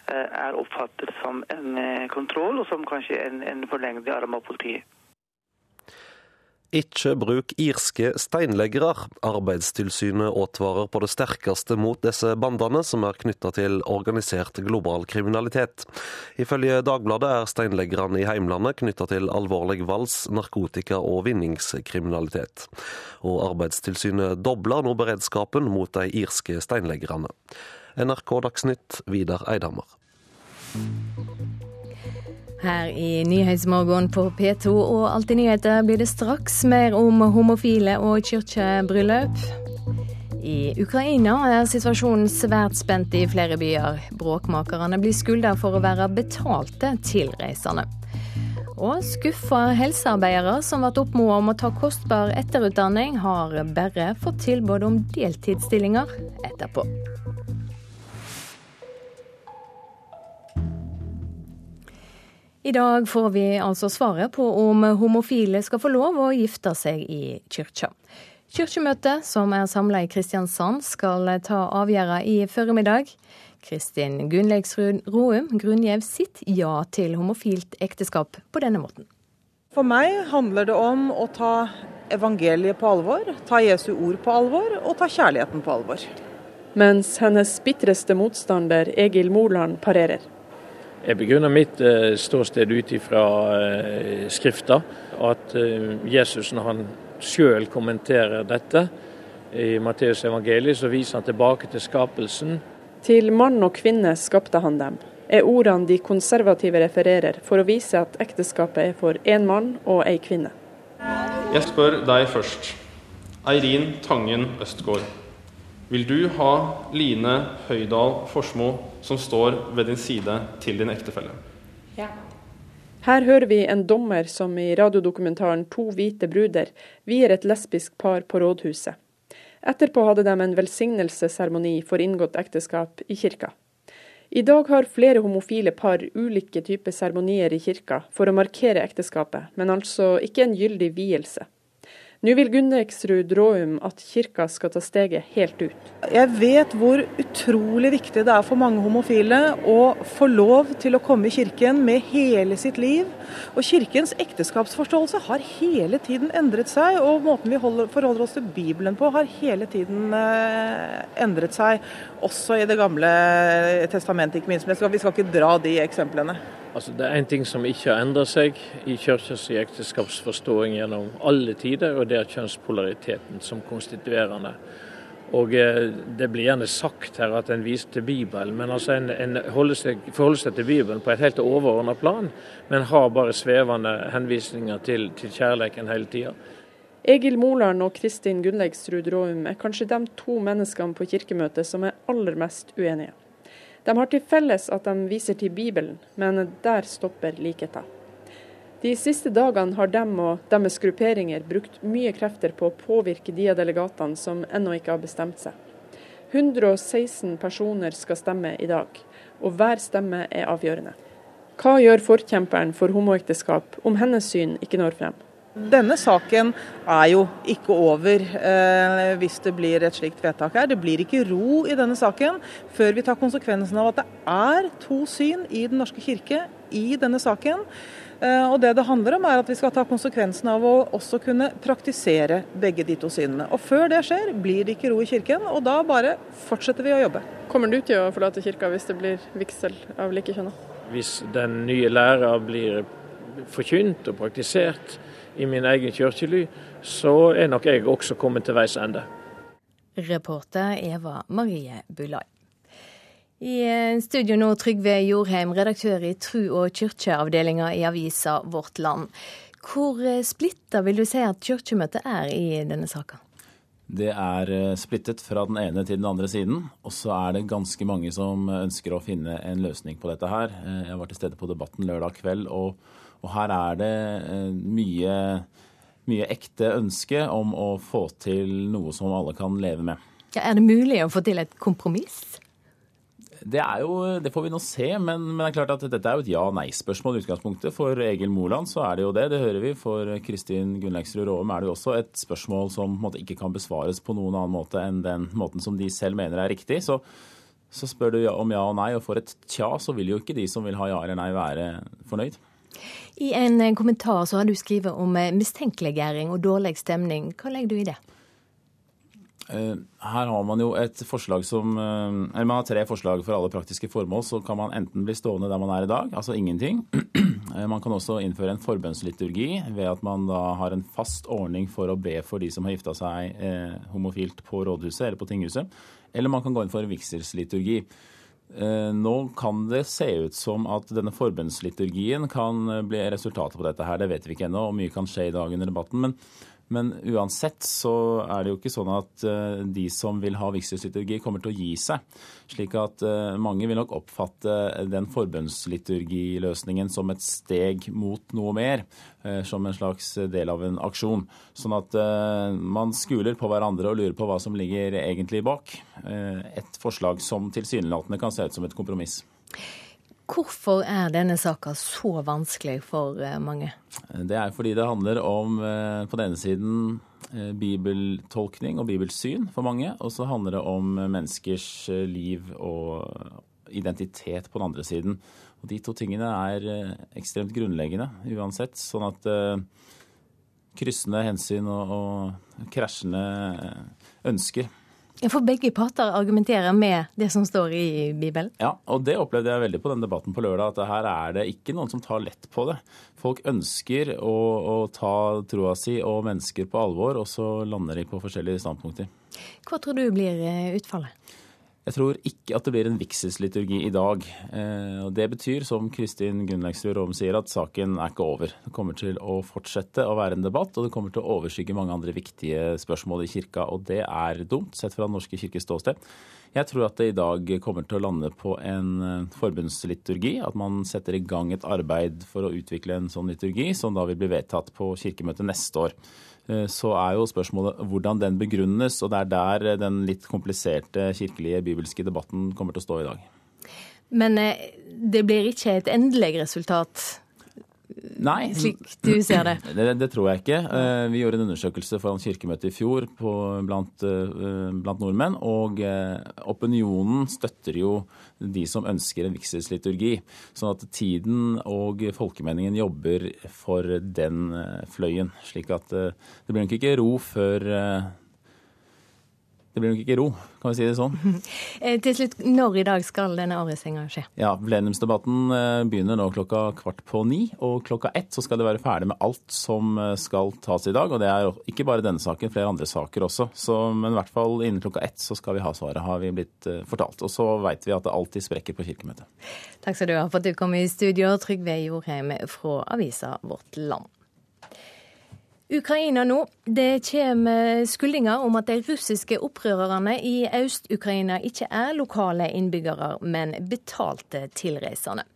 er oppfattet som en kontroll, og som kanskje en, en forlengde arm av politiet. Ikke bruk irske steinleggere. Arbeidstilsynet advarer på det sterkeste mot disse bandene, som er knytta til organisert global kriminalitet. Ifølge Dagbladet er steinleggerne i heimlandet knytta til alvorlig vals, narkotika og vinningskriminalitet. Og Arbeidstilsynet dobler nå beredskapen mot de irske steinleggerne. NRK Dagsnytt, Vidar Eidhammer. Her i Nyhetsmorgen på P2 og Alltid nyheter blir det straks mer om homofile og kirkebryllup. I Ukraina er situasjonen svært spent i flere byer. Bråkmakerne blir skylda for å være betalte tilreisende. Og skuffa helsearbeidere som ble oppmoda om å ta kostbar etterutdanning, har bare fått tilbud om deltidsstillinger etterpå. I dag får vi altså svaret på om homofile skal få lov å gifte seg i kyrkja. Kirkemøtet, som er samla i Kristiansand, skal ta avgjørelsen i formiddag. Kristin Gunnleiksrud Roum grunngjev sitt ja til homofilt ekteskap på denne måten. For meg handler det om å ta evangeliet på alvor, ta Jesu ord på alvor og ta kjærligheten på alvor. Mens hennes bitreste motstander Egil Moland parerer. Jeg begrunner mitt eh, ståsted ut ifra eh, Skrifta. At eh, Jesus, når han sjøl kommenterer dette i Matteus evangeliet, så viser han tilbake til skapelsen. Til mann og kvinne skapte han dem, er ordene de konservative refererer for å vise at ekteskapet er for én mann og ei kvinne. Jeg spør deg først. Eirin Tangen Østgård. Vil du ha Line Høydal Forsmo som står ved din side til din ektefelle? Ja. Her hører vi en dommer som i radiodokumentaren 'To hvite bruder' vier et lesbisk par på rådhuset. Etterpå hadde de en velsignelsesseremoni for inngått ekteskap i kirka. I dag har flere homofile par ulike typer seremonier i kirka for å markere ekteskapet, men altså ikke en gyldig vielse. Nå vil Gundeksrud Råum at kirka skal ta steget helt ut. Jeg vet hvor utrolig viktig det er for mange homofile å få lov til å komme i kirken med hele sitt liv. Og kirkens ekteskapsforståelse har hele tiden endret seg, og måten vi holder, forholder oss til Bibelen på har hele tiden eh, endret seg. Også i Det gamle testamentet, ikke minst. Men vi skal ikke dra de eksemplene. Altså, det er én ting som ikke har endret seg i kirkas ekteskapsforståing gjennom alle tider, og det er kjønnspolariteten som konstituerende. Og eh, Det blir gjerne sagt her at en viser til Bibelen, men altså en, en seg, forholder seg til Bibelen på et helt overordna plan, men har bare svevende henvisninger til, til kjærligheten hele tida. Egil Moland og Kristin Gunnlegstrud Råum er kanskje de to menneskene på kirkemøtet som er aller mest uenige. De har til felles at de viser til Bibelen, men der stopper likheten. De siste dagene har dem og deres grupperinger brukt mye krefter på å påvirke de av delegatene som ennå ikke har bestemt seg. 116 personer skal stemme i dag, og hver stemme er avgjørende. Hva gjør forkjemperen for homoekteskap om hennes syn ikke når frem? Denne saken er jo ikke over eh, hvis det blir et slikt vedtak her. Det blir ikke ro i denne saken før vi tar konsekvensen av at det er to syn i Den norske kirke i denne saken. Eh, og Det det handler om er at vi skal ta konsekvensen av å også kunne praktisere begge de to synene. Og Før det skjer, blir det ikke ro i kirken, og da bare fortsetter vi å jobbe. Kommer du til å forlate kirka hvis det blir vigsel av likekjønna? Hvis den nye læra blir forkynt og praktisert i min egen kirkely, så er nok jeg også kommet til veis ende. Reporter Eva Marie Bulai. I eh, studio nå Trygve Jorheim, redaktør i Tru- og kirkeavdelinga i avisa Vårt Land. Hvor eh, splitta vil du si at kirkemøtet er i denne saka? Det er eh, splittet fra den ene til den andre siden. Og så er det ganske mange som ønsker å finne en løsning på dette her. Jeg var til stede på Debatten lørdag kveld, og, og her er det mye, mye ekte ønske om å få til noe som alle kan leve med. Ja, er det mulig å få til et kompromiss? Det, er jo, det får vi nå se, men, men, det er klart at dette er jo et ja-nei-spørsmål i utgangspunktet. For Egil Moland så er det jo det, det hører vi. For Kristin Gunnleiksrud Råum er det jo også et spørsmål som måte ikke kan besvares på noen annen måte enn den måten som de selv mener er riktig. Så, så spør du om ja og nei og får et tja, så vil jo ikke de som vil ha ja eller nei være fornøyd. I en kommentar så har du skrevet om mistenkeliggjøring og dårlig stemning. Hva legger du i det? Eh, her har man jo et forslag som eh, Eller man har tre forslag for alle praktiske formål. Så kan man enten bli stående der man er i dag, altså ingenting. Eh, man kan også innføre en forbønnsliturgi ved at man da har en fast ordning for å be for de som har gifta seg homofilt på rådhuset eller på tinghuset. Eller man kan gå inn for en vigselsliturgi. Nå kan det se ut som at denne forbønnsliturgien kan bli resultatet på dette her. Det vet vi ikke ennå, og mye kan skje i dag under debatten. men men uansett så er det jo ikke sånn at eh, de som vil ha vigselsliturgi, kommer til å gi seg. Slik at eh, mange vil nok oppfatte den forbønnsliturgiløsningen som et steg mot noe mer. Eh, som en slags del av en aksjon. Sånn at man skuler på hverandre og lurer på hva som ligger egentlig bak. Et forslag som tilsynelatende kan se ut som et kompromiss. Hvorfor er denne saka så vanskelig for eh, mange? Det er fordi det handler om eh, på den ene siden eh, bibeltolkning og bibelsyn for mange, og så handler det om menneskers liv og identitet på den andre siden. Og De to tingene er ekstremt grunnleggende uansett. Sånn at kryssende hensyn og, og krasjende ønsker for begge parter argumenterer med det som står i Bibelen? Ja, og det opplevde jeg veldig på den debatten på lørdag, at her er det ikke noen som tar lett på det. Folk ønsker å, å ta troa si og mennesker på alvor, og så lander de på forskjellige standpunkter. Hva tror du blir eh, utfallet? Jeg tror ikke at det blir en vigselsliturgi i dag. Eh, Det betyr, som Kristin Gunnleiksrud Rom sier, at saken er ikke over. Det kommer til å fortsette å være en debatt, og det kommer til å overskygge mange andre viktige spørsmål i kirka. Og det er dumt, sett fra Den norske kirkes ståsted. Jeg tror at det i dag kommer til å lande på en eh, forbundsliturgi. At man setter i gang et arbeid for å utvikle en sånn liturgi, som da vil bli vedtatt på kirkemøtet neste år. Eh, så er jo spørsmålet hvordan den begrunnes, og det er der den litt kompliserte kirkelige bibelske debatten kommer til å stå i dag. Men eh, det blir ikke et endelig resultat Nei, slik du ser det? det? det? tror jeg ikke. Eh, vi gjorde en undersøkelse foran Kirkemøtet i fjor på, blant, eh, blant, nordmenn, og eh, opinionen støtter jo de som ønsker en vigselsliturgi. Sånn at tiden og folkemeningen jobber for den fløyen. Slik at det blir nok ikke ro før Det blir nok ikke ro, kan vi si det sånn. Eh, til slutt, når i dag skal denne avrisninga skje? Ja, Plenumsdebatten eh, begynner nå klokka kvart på ni. Og klokka ett så skal det være ferdig med alt som eh, skal tas i dag. Og det er ikke bare denne saken, flere andre saker også. Så, men i hvert fall innen klokka ett så skal vi ha svaret, har vi blitt fortalt. Og så veit vi at det alltid sprekker på Kirkemøtet. Takk skal du ha for at du kom i studio, Trygve Jorheim fra avisa Vårt Land. Ukraina nå. Det kommer skuldinger om at de russiske opprørerne i Øst-Ukraina ikke er lokale innbyggere, men betalte tilreisende.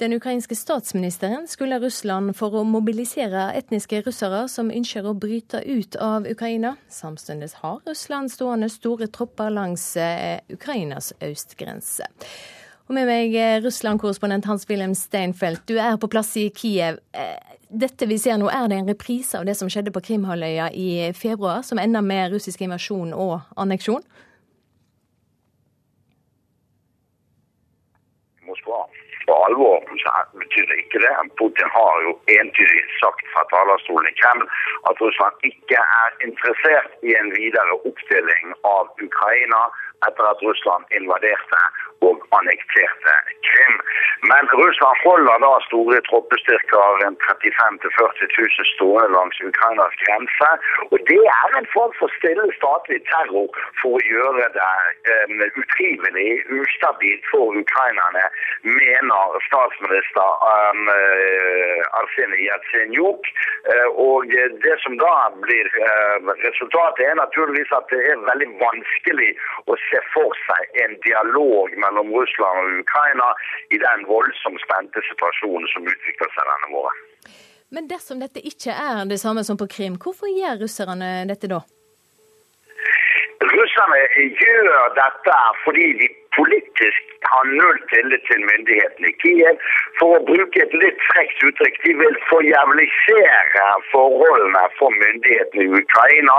Den ukrainske statsministeren skulle Russland for å mobilisere etniske russere som ønsker å bryte ut av Ukraina. Samtidig har Russland stående store tropper langs eh, Ukrainas østgrense. Og med meg eh, Russland-korrespondent Hans-Wilhelm Steinfeld, du er på plass i Kiev. Dette vi ser nå, er det en reprise av det som skjedde på Krimhalvøya i februar, som ender med russisk invasjon og anneksjon? Moskva på alvor, så betyr det ikke det. Putin har jo entydig sagt fra talerstolen i Kreml at Russland ikke er interessert i en videre oppstilling av Ukraina etter at Russland invaderte og annekterte Krim. Men Russland holder da store troppestyrker, 35 000-40 000 stående langs Ukrainas grense. Og det er en form for stille statlig terror for å gjøre det um, utrivelig, ustabilt for ukrainerne, mener statsminister um, Arsenij Jatsenjuk. Uh, og det som da blir resultatet, er naturligvis at det er veldig vanskelig å se for seg en dialog med mellom Russland og Ukraina i den voldsomt spente situasjonen som utvikler seg denne våren. Men dersom dette ikke er det samme som på Krim, hvorfor gjør russerne dette da? Russerne gjør dette fordi de politisk har null tillit til myndighetene i Kiev. For å bruke et litt frekt uttrykk, de vil forjævlisere forholdene for myndighetene i Ukraina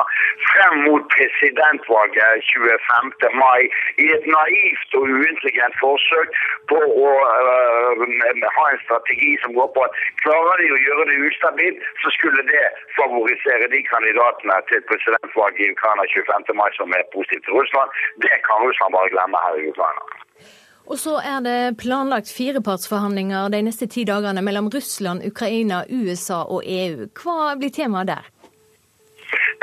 frem mot presidentvalget 25. mai i et naivt og uintelligent forsøk på å øh, ha en strategi som går på at klarer de å gjøre det ustabilt, så skulle det favorisere de kandidatene til presidentvalget i Ukraina 25. mai som er positive til Russland. Det kan Russland bare glemme her i Ukraina. Og så er det planlagt firepartsforhandlinger de neste ti dagene mellom Russland, Ukraina, USA og EU. Hva blir temaet der?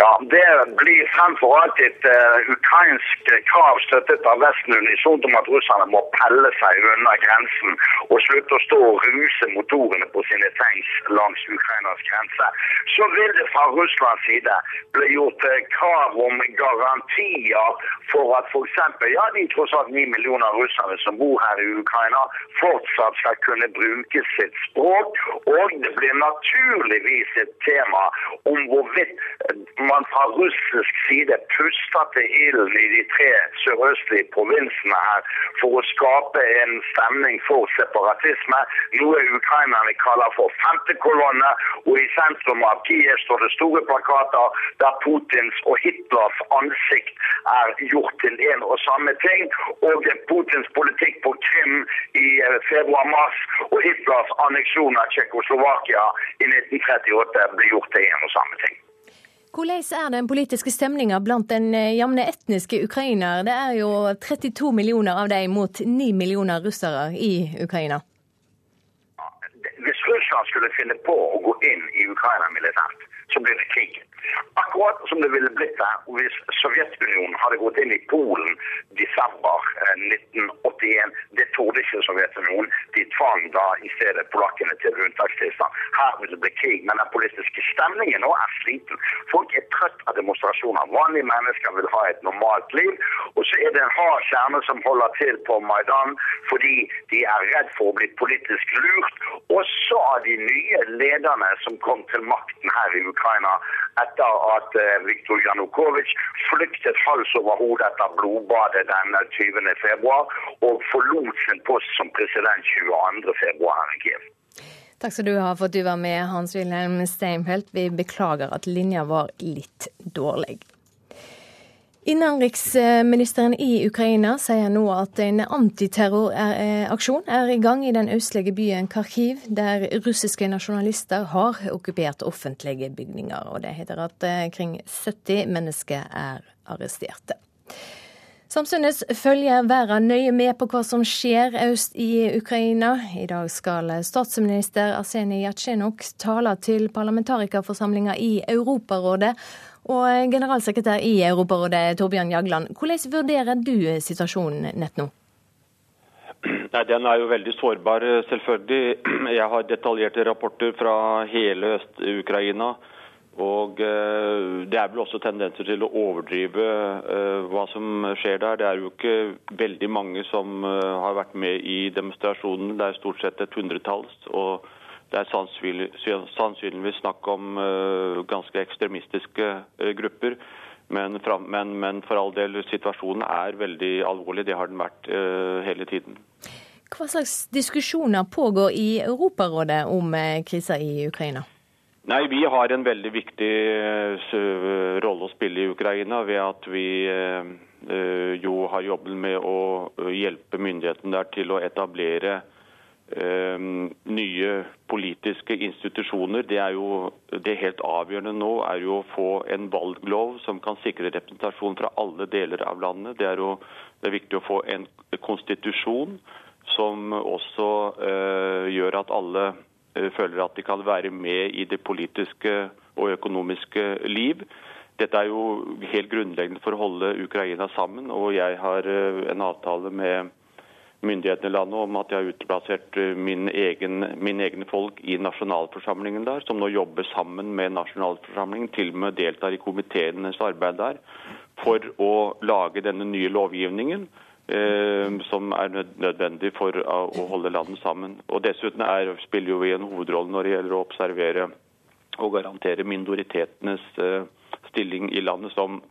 Ja, Det blir fremfor alt et uh, ukrainsk krav støttet av Vesten unisont om at russerne må pelle seg unna grensen og slutte å stå og ruse motorene på sine tanks langs Ukrainas grense. Så vil det fra Russlands side bli gjort uh, krav om garantier for at f.eks. Ja, de tross alt ni millioner russere som bor her i Ukraina, fortsatt skal kunne bruke sitt språk. Og det blir naturligvis et tema om hvorvidt man fra russisk side puster til ilden i de tre sørøstlige provinsene her for å skape en stemning for separatisme, noe ukrainerne kaller for femtekolonne. Og i sentrum av Kiev står det store plakater der Putins og Hitlers ansikt er gjort til en og samme ting. Og Putins politikk på Krim i eh, februar-mars og Hitlers anneksjon av Tsjekkoslovakia i 1938 blir gjort til en og samme ting. Hvordan er den politiske stemninga blant den eh, jevne etniske ukrainer? Det er jo 32 millioner av dem mot 9 millioner russere i Ukraina. Hvis Russland skulle finne på å gå inn i Ukraina militært, så blir det krig. Akkurat som det ville blitt det hvis Sovjetunionen hadde gått inn i Polen desember 1981. Eh, det torde ikke Sovjetunionen. De tvang da i stedet polakkene til unntakstilstand. Her vil det bli krig. Men den politiske stemningen nå er sliten. Folk er trøtt av demonstrasjoner. Vanlige mennesker vil ha et normalt liv. Og så er det en hard kjerne som holder til på Maidan fordi de er redd for å bli politisk lurt. Og så av de nye lederne som kom til makten her i Ukraina etter at eh, Viktor Janukovitsj flyktet hals over hode etter blodbadet den 20. februar, og forlot sin post som president 22. februar. Takk skal du ha for at du var med, Hans-Wilhelm Steinfeld. Vi beklager at linja var litt dårlig. Innenriksministeren i Ukraina sier nå at en antiterroraksjon er i gang i den østlige byen Kharkiv, der russiske nasjonalister har okkupert offentlige bygninger. Og det heter at eh, kring 70 mennesker er arresterte. Samtidig følger verden nøye med på hva som skjer øst i Ukraina. I dag skal statsminister Arsenij Jatsjenok tale til parlamentarikerforsamlinga i Europarådet. Og generalsekretær i Europarådet, Torbjørn Jagland, hvordan vurderer du situasjonen nett nå? Nei, Den er jo veldig sårbar, selvfølgelig. Jeg har detaljerte rapporter fra hele Øst-Ukraina. Og eh, Det er vel også tendenser til å overdrive eh, hva som skjer der. Det er jo ikke veldig mange som eh, har vært med i demonstrasjonen. Det er stort sett et hundretalls. Det er sannsynligvis snakk om ganske ekstremistiske grupper. Men, men, men, for all del, situasjonen er veldig alvorlig. Det har den vært hele tiden. Hva slags diskusjoner pågår i Europarådet om krisa i Ukraina? Nei, Vi har en veldig viktig rolle å spille i Ukraina ved at vi jo har jobbet med å hjelpe myndighetene der til å etablere nye politiske institusjoner. Det er jo det helt avgjørende nå er jo å få en valglov som kan sikre representasjon fra alle deler av landet. Det er jo det er viktig å få en konstitusjon som også gjør at alle Eh, føler at de kan være med i det politiske og økonomiske liv. Dette er jo helt grunnleggende for å holde Ukraina sammen. og Jeg har eh, en avtale med myndighetene i landet om at de har utplassert eh, min egen, mine egne folk i nasjonalforsamlingen der, som nå jobber sammen med nasjonalforsamlingen, til og med deltar i komiteenes arbeid der, for å lage denne nye lovgivningen. Eh, som er nødvendig for å holde landet sammen. Og Dessuten er, spiller vi en hovedrolle når det gjelder å observere og garantere minoritetenes eh, stilling i landet, som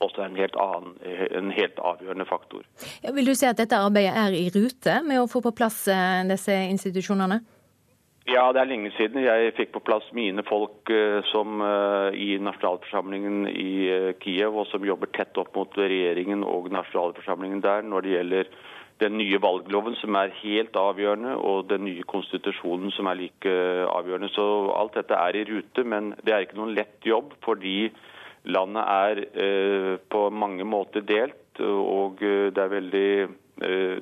også er en helt, annen, en helt avgjørende faktor. Ja, vil du si at dette arbeidet er i rute med å få på plass eh, disse institusjonene? Ja, det er lenge siden jeg fikk på plass mine folk uh, som i nasjonalforsamlingen i Kiev, og som jobber tett opp mot regjeringen og nasjonalforsamlingen der når det gjelder den nye valgloven, som er helt avgjørende, og den nye konstitusjonen, som er like avgjørende. Så alt dette er i rute, men det er ikke noen lett jobb, fordi landet er på mange måter delt, og det er, veldig,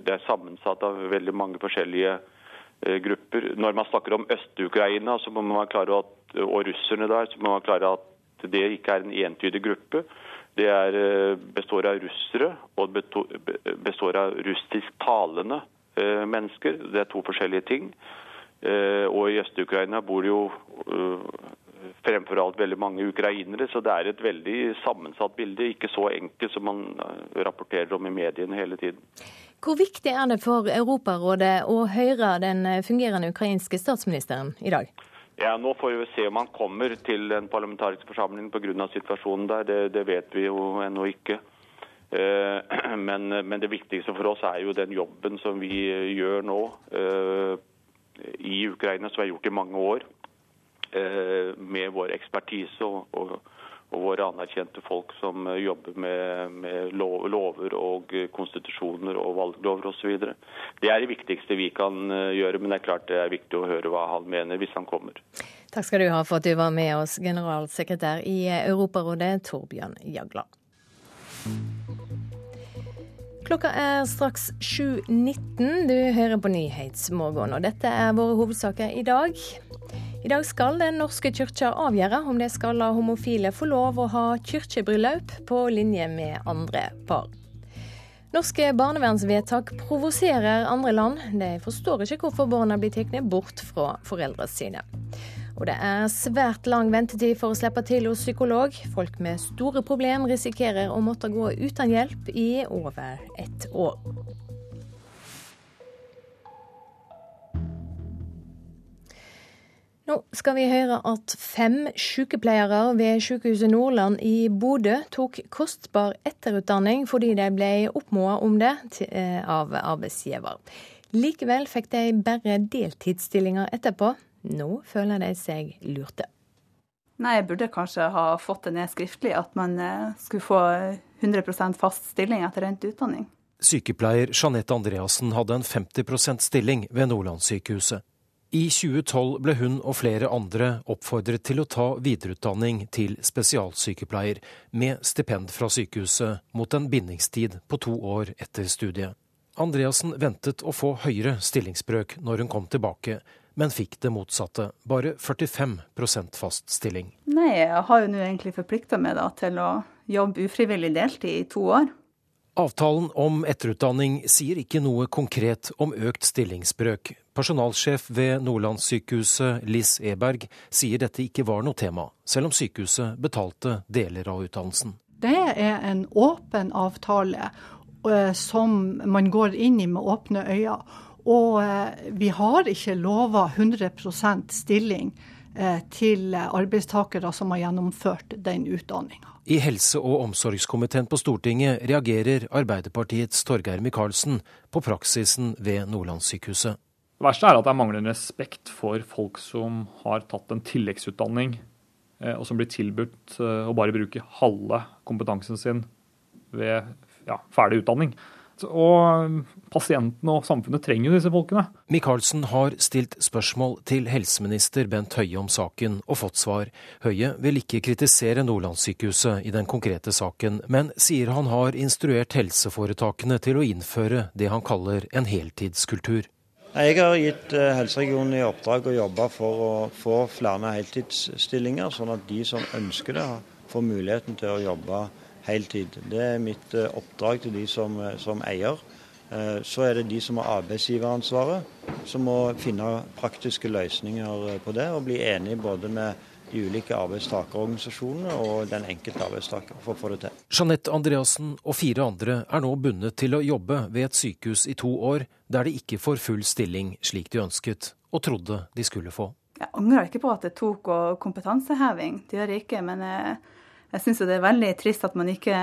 det er sammensatt av veldig mange forskjellige Eh, grupper. Når man snakker om Øst-Ukraina og russerne der, så må man klare at det ikke er en entydig gruppe. Det er, eh, består av russere og består av russisktalende eh, mennesker. Det er to forskjellige ting. Og i Øst-Ukraina bor det jo fremfor alt veldig mange ukrainere, så det er et veldig sammensatt bilde. Ikke så enkelt som man rapporterer om i mediene hele tiden. Hvor viktig er det for Europarådet å høre den fungerende ukrainske statsministeren i dag? Ja, Nå får vi se om han kommer til den parlamentariske forsamlingen pga. situasjonen der. Det, det, vet vi jo ennå ikke. Eh, men, men, det viktigste for oss er jo den jobben som vi gjør nå eh, i Ukraina, som vi har gjort i mange år. Eh, med vår ekspertise og, og og våre anerkjente folk som eh, jobber med, med lover og konstitusjoner og valglover osv. Det er det viktigste vi kan eh, gjøre, men det er klart det er viktig å høre hva han mener hvis han kommer. Takk skal du ha for at du var med oss, generalsekretær i Europarådet, Torbjørn Jagland. Klokka er straks 7.19. Du hører på Nyhetsmorgen, og dette er våre hovedsaker i dag. I dag skal Den norske kyrkja avgjøre om de skal la homofile få lov å ha kirkebryllup på linje med andre par. Norske barnevernsvedtak provoserer andre land. De forstår ikke hvorfor barna blir tatt bort fra foreldrene sine. Og det er svært lang ventetid for å slippe til hos psykolog. Folk med store problemer risikerer å måtte gå uten hjelp i over ett år. Nå skal vi høre at fem sykepleiere ved Sykehuset Nordland i Bodø tok kostbar etterutdanning fordi de ble oppmoda om det eh, av arbeidsgiver. Likevel fikk de bare deltidsstillinger etterpå. Nå føler de seg lurte. Nei, jeg burde kanskje ha fått det ned skriftlig, at man eh, skulle få 100% fast stilling etter endt utdanning. Sykepleier Jeanette Andreassen hadde en 50% stilling ved Nordlandssykehuset. I 2012 ble hun og flere andre oppfordret til å ta videreutdanning til spesialsykepleier, med stipend fra sykehuset, mot en bindingstid på to år etter studiet. Andreassen ventet å få høyere stillingsbrøk når hun kom tilbake, men fikk det motsatte, bare 45% fast stilling. Nei, jeg har jo nå egentlig forplikta meg da, til å jobbe ufrivillig deltid i to år. Avtalen om etterutdanning sier ikke noe konkret om økt stillingsbrøk. Personalsjef ved Nordlandssykehuset, Liss Eberg, sier dette ikke var noe tema, selv om sykehuset betalte deler av utdannelsen. Det er en åpen avtale eh, som man går inn i med åpne øyne. Og eh, vi har ikke lova 100% stilling eh, til arbeidstakere som har gjennomført den utdanninga. I helse- og omsorgskomiteen på Stortinget reagerer Arbeiderpartiets Torgeir Micaelsen på praksisen ved Nordlandssykehuset. Det verste er at det er manglende respekt for folk som har tatt en tilleggsutdanning, eh, og som blir tilbudt eh, å bare bruke halve kompetansen sin ved ja, ferdig utdanning. Og pasientene og samfunnet trenger disse folkene. Micaelsen har stilt spørsmål til helseminister Bent Høie om saken, og fått svar. Høie vil ikke kritisere Nordlandssykehuset i den konkrete saken, men sier han har instruert helseforetakene til å innføre det han kaller en heltidskultur. Jeg har gitt eh, helseregionen i oppdrag å jobbe for å få flere heltidsstillinger, sånn at de som ønsker det, får muligheten til å jobbe heltid. Det er mitt eh, oppdrag til de som, eh, som eier. Eh, så er det de som har arbeidsgiveransvaret, som må finne praktiske løsninger på det, og bli enige både med de ulike arbeidstakerorganisasjonene og den enkelte arbeidstaker for å få det til. Jeanette Andreassen og fire andre er nå bundet til å jobbe ved et sykehus i to år, der de ikke får full stilling slik de ønsket og trodde de skulle få. Jeg angrer ikke på at det tok kompetanseheving, det gjør jeg ikke. men jeg jeg syns det er veldig trist at man ikke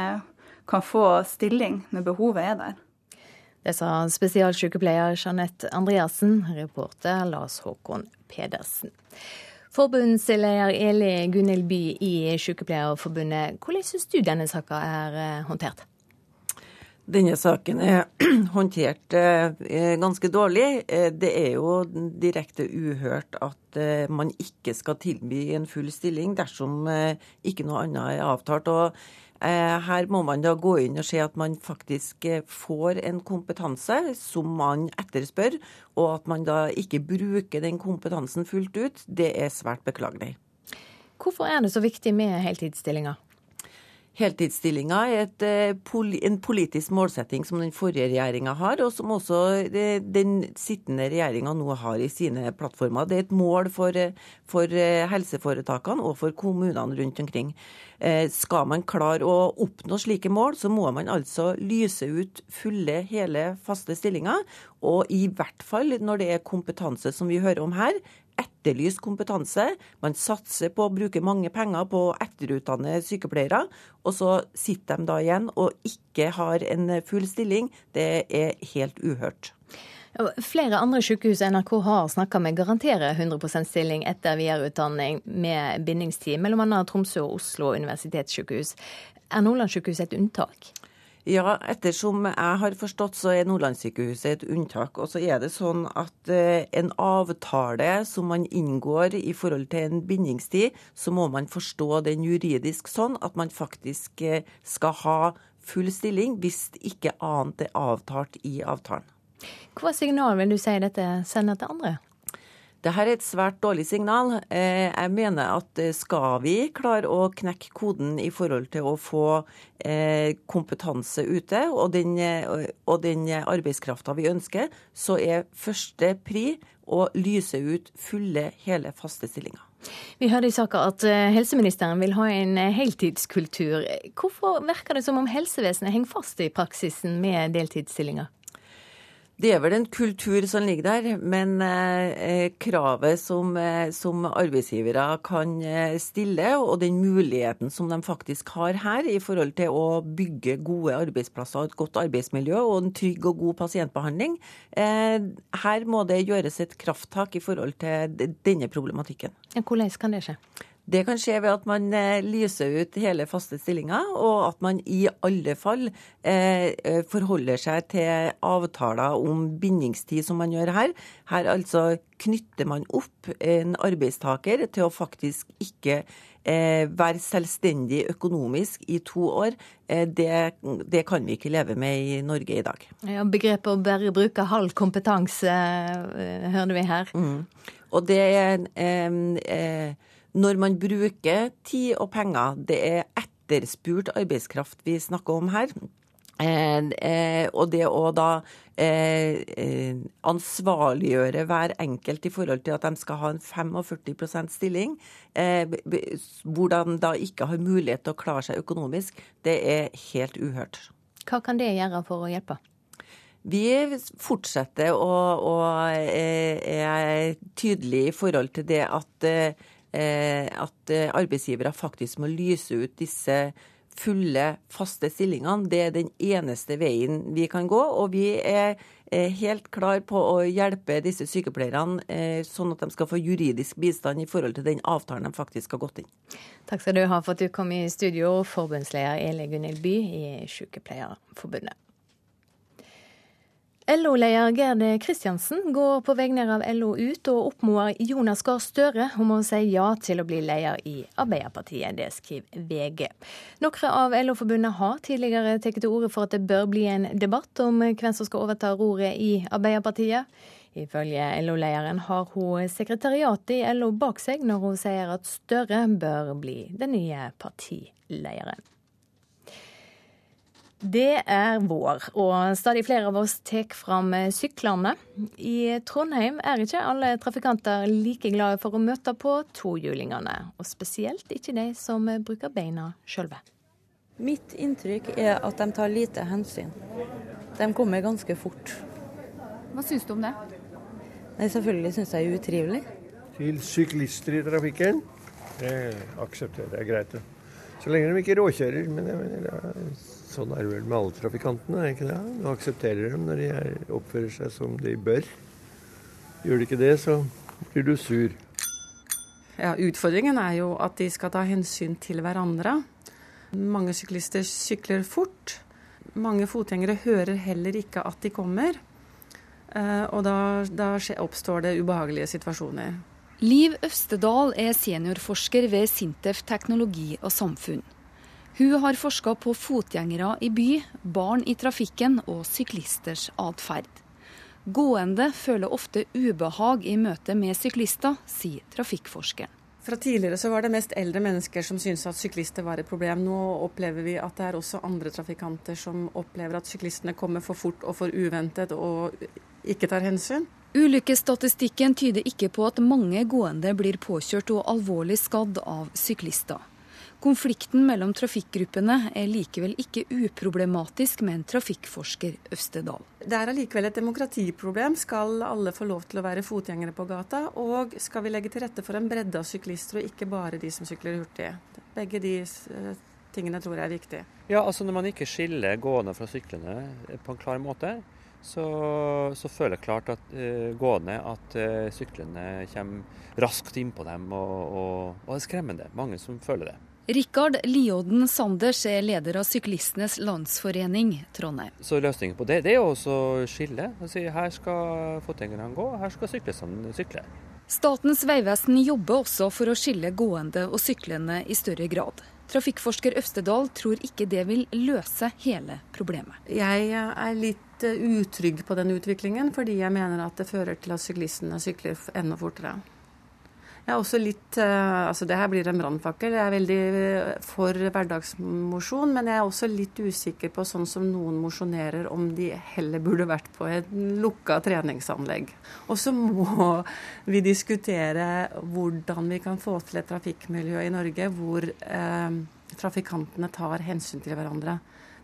kan få stilling når behovet er der. Det sa spesialsykepleier Jeanette Andreassen, reporter Lars Håkon Pedersen. Forbundsleder Eli Gunhild By i Sykepleierforbundet, hvordan syns du denne saka er eh, håndtert? Denne saken er håndtert eh, ganske dårlig. Eh, det er jo direkte uhørt at eh, man ikke skal tilby en full stilling dersom ikke noe annet er avtalt. og her må man da gå inn og se at man faktisk får en kompetanse som man etterspør, og at man da ikke bruker den kompetansen fullt ut. Det er svært beklagelig. Hvorfor er det så viktig med heltidsstillinger? Heltidsstillinga er et, eh, en politisk målsetting som den forrige regjeringa har, og som også eh, den sittende regjeringa nå har i sine plattformer. Det er et mål for, eh, for helseforetakene og for kommunene rundt omkring. Skal man klare å oppnå slike mål, så må man altså lyse ut fulle, hele, faste stillinger. Og i hvert fall når det er kompetanse som vi hører om her, etterlyst kompetanse. Man satser på å bruke mange penger på å etterutdanne sykepleiere, og så sitter de da igjen og ikke har en full stilling. Det er helt uhørt. Flere andre sykehus NRK har snakka med, garanterer 100% stilling etter videreutdanning med bindingstid, mellom bl.a. Tromsø og Oslo universitetssykehus. Er Nordlandssykehuset et unntak? Ja, ettersom jeg har forstått, så er Nordlandssykehuset et unntak. Og så er det sånn at eh, en avtale som man inngår i forhold til en bindingstid, så må man forstå den juridisk sånn at man faktisk eh, skal ha full stilling hvis ikke annet er avtalt i avtalen. Hva signal vil du si dette sender til andre? Dette er et svært dårlig signal. Eh, jeg mener at eh, skal vi klare å knekke koden i forhold til å få eh, kompetanse ute, og den, og den arbeidskrafta vi ønsker, så er første pri å lyse ut fulle, hele, faste stillinger. Vi hørte i saka at helseministeren vil ha en heltidskultur. Hvorfor virker det som om helsevesenet henger fast i praksisen med deltidsstillinger? Det er vel en kultur som ligger der, men eh, kravet som, eh, som, arbeidsgivere kan eh, stille, og den muligheten som de faktisk har her i forhold til å bygge gode arbeidsplasser, et godt arbeidsmiljø og en trygg og god pasientbehandling, eh, her må det gjøres et krafttak i forhold til denne problematikken. Hvordan kan det skje? Det kan skje ved at man eh, lyser ut hele faste stillinger, og at man i alle fall eh, eh, forholder seg til avtaler om bindingstid, som man gjør her. Her altså knytter man opp en arbeidstaker til å faktisk ikke eh, være selvstendig økonomisk i to år, eh, det, det, kan vi ikke leve med i Norge i dag. Ja, Begrepet å bare bruke halv kompetanse, hører vi her. Mm. Og det er eh, Når man bruker tid og penger, det er etterspurt arbeidskraft vi snakker om her. Eh, eh, og det å da eh, eh, ansvarliggjøre hver enkelt i forhold til at de skal ha en 45% stilling, eh, hvor de da ikke har mulighet til å klare seg økonomisk, det er helt uhørt. Hva kan det gjøre for å hjelpe? Vi fortsetter å, å eh, er tydelige i forhold til det at, at arbeidsgivere faktisk må lyse ut disse fulle, faste stillingene. Det er den eneste veien vi kan gå. Og vi er helt klar på å hjelpe disse sykepleierne eh, sånn at de skal få juridisk bistand i forhold til den avtalen de faktisk har gått inn. Takk skal du ha for at du kom i studio, forbundsleder Eli Gunhild By i Sykepleierforbundet. LO-leder Gerd Kristiansen går på vegne av LO ut og oppmoder Jonas Gahr Støre om å si ja til å bli leder i Arbeiderpartiet. Det skriver VG. Noen av LO-forbundene har tidligere tatt til orde for at det bør bli en debatt om hvem som skal overta roret i Arbeiderpartiet. Ifølge LO-lederen har hun sekretariatet i LO bak seg når hun sier at Støre bør bli den nye partilederen. Det er vår, og stadig flere av oss tar fram syklene. I Trondheim er ikke alle trafikanter like glade for å møte på tohjulingene, og spesielt ikke de som bruker beina sjølve. Mitt inntrykk er at de tar lite hensyn. De kommer ganske fort. Hva syns du om det? Nei, Selvfølgelig syns jeg det er utrivelig. Til syklister i trafikken, det aksepterer jeg greit. Så lenge de ikke råkjører. Men jeg mener, Sånn er det vel med alle trafikantene, er ikke det? Du aksepterer dem når de er, oppfører seg som de bør. Gjør de ikke det, så blir du sur. Ja, Utfordringen er jo at de skal ta hensyn til hverandre. Mange syklister sykler fort. Mange fotgjengere hører heller ikke at de kommer. Eh, og da, da oppstår det ubehagelige situasjoner. Liv Øvstedal er seniorforsker ved Sintef teknologi og samfunn. Hun har forska på fotgjengere i by, barn i trafikken og syklisters atferd. Gående føler ofte ubehag i møte med syklister, sier trafikkforskeren. Fra tidligere så var det mest eldre mennesker som syntes at syklister var et problem. Nå opplever vi at det er også andre trafikanter som opplever at syklistene kommer for fort og for uventet og ikke tar hensyn. Ulykkesstatistikken tyder ikke på at mange gående blir påkjørt og alvorlig skadd av syklister. Konflikten mellom trafikkgruppene er likevel ikke uproblematisk, med en trafikkforsker Øvstedal. Det er allikevel et demokratiproblem. Skal alle få lov til å være fotgjengere på gata? Og skal vi legge til rette for en bredde av syklister, og ikke bare de som sykler hurtig? Begge de eh, tingene tror jeg er viktig. Ja, altså Når man ikke skiller gående fra syklende på en klar måte, så, så føler jeg klart at uh, gående at uh, syklende kommer raskt innpå dem, og, og, og det er skremmende. Mange som føler det. Rikard Liodden Sanders er leder av Syklistenes Landsforening Trondheim. Så Løsningen på det, det er å skille. Altså, her skal fotgjengerne gå, her skal syklistene sykle. Statens vegvesen jobber også for å skille gående og syklende i større grad. Trafikkforsker Øvstedal tror ikke det vil løse hele problemet. Jeg er litt eh, utrygg på den utviklingen, fordi jeg mener at det fører til at syklistene sykler enda fortere. Jeg er også litt eh, Altså det her blir en brannfakkel. Jeg er veldig eh, for hverdagsmosjon, men jeg er også litt usikker på sånn som noen mosjonerer, om de heller burde vært på et lukka treningsanlegg. Og så må vi diskutere hvordan vi kan få til et trafikkmiljø i Norge hvor eh, trafikantene tar hensyn til hverandre.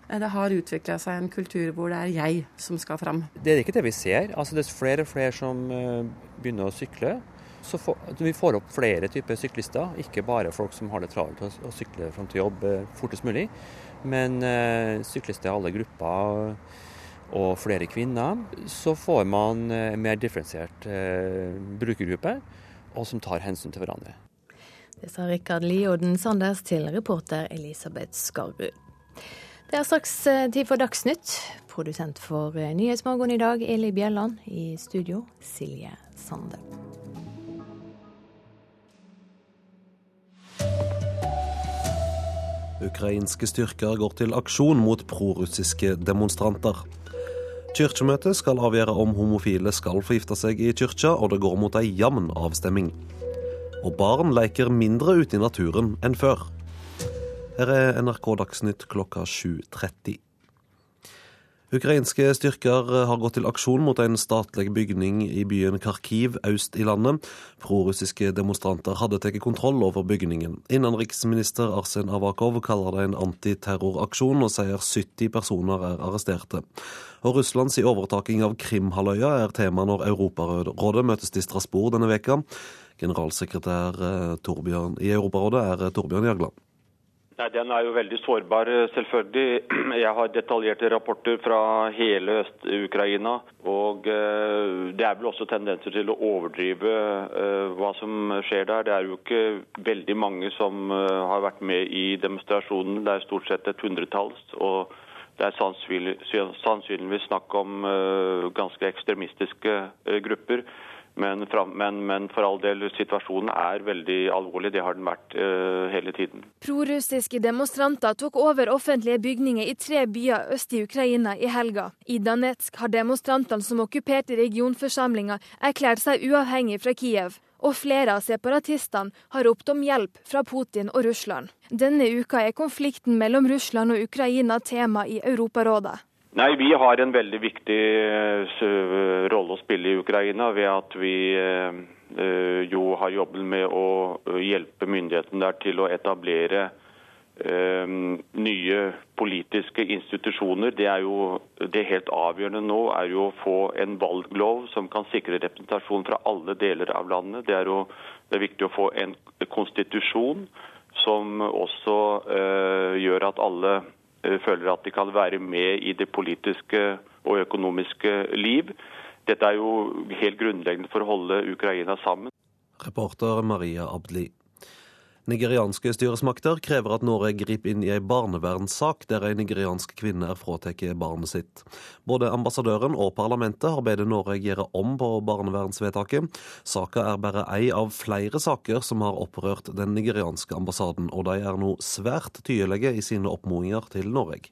Eh, det har utvikla seg en kultur hvor det er jeg som skal fram. Det er ikke det vi ser. Altså, det er flere og flere som begynner å sykle. Så får, vi får opp flere typer syklister, ikke bare folk som har det travelt å, å sykle fram til jobb eh, fortest mulig, men eh, syklister i alle grupper og flere kvinner. Så får man eh, mer differensiert eh, brukergruppe, og som tar hensyn til hverandre. Det sa Rikard Lioden Sanders til reporter Elisabeth Skarrud. Det er straks eh, tid for Dagsnytt. Produsent for eh, Nyhetsmorgen i dag, Eli Bjelland. I studio, Silje Sande. Ukrainske styrker går til aksjon mot prorussiske demonstranter. Kirkemøtet skal avgjøre om homofile skal få gifte seg i kyrkja, og det går mot ei jevn avstemming. Og barn leker mindre ute i naturen enn før. Her er NRK Dagsnytt klokka 7.30. Ukrainske styrker har gått til aksjon mot en statlig bygning i byen Kharkiv øst i landet. Prorussiske demonstranter hadde tatt kontroll over bygningen. Innenriksminister Arsen Avakov kaller det en antiterroraksjon, og sier 70 personer er arresterte. Og Russlands overtaking av Krimhalvøya er tema når Europarådet møtes i Strasbourg denne veka. Generalsekretær eh, i Europarådet er Torbjørn Jagland. Nei, Den er jo veldig sårbar, eh, selvfølgelig. Jeg har detaljerte rapporter fra hele Øst-Ukraina. Og eh, det er vel også tendenser til å overdrive eh, hva som skjer der. Det er jo ikke veldig mange som har vært med i demonstrasjonen. Det er stort sett et hundretalls. og det er sannsynligvis snakk om ganske ekstremistiske grupper. Men, men, men, for all del, situasjonen er veldig alvorlig. Det har den vært uh, hele tiden. Prorussiske demonstranter tok over offentlige bygninger i tre byer øst i Ukraina i helga. I Danetsk har demonstrantene som okkuperte regionforsamlinga, erklært seg uavhengig fra Kiev. Og flere av separatistene har ropt om hjelp fra Putin og Russland. Denne uka er konflikten mellom Russland og Ukraina tema i Europarådet. Nei, Vi har en veldig viktig uh, rolle å spille i Ukraina ved at vi uh, jo har jobbet med å hjelpe myndighetene der til å etablere nye politiske institusjoner. Det er jo det helt avgjørende nå er jo å få en valglov som kan sikre representasjon fra alle deler av landet. Det er jo det er viktig å få en konstitusjon som også gjør at alle Eh, føler at de kan være med i det politiske og økonomiske liv. Dette er jo helt grunnleggende for å holde Ukraina sammen. Reporter Maria Abdli. Nigerianske styresmakter krever at Norge griper inn i ei barnevernssak der ei nigeriansk kvinne er fratatt barnet sitt. Både ambassadøren og parlamentet har bedt Norge gjøre om på barnevernsvedtaket. Saka er bare ei av flere saker som har opprørt den nigerianske ambassaden, og de er nå svært tydelige i sine oppmodinger til Norge.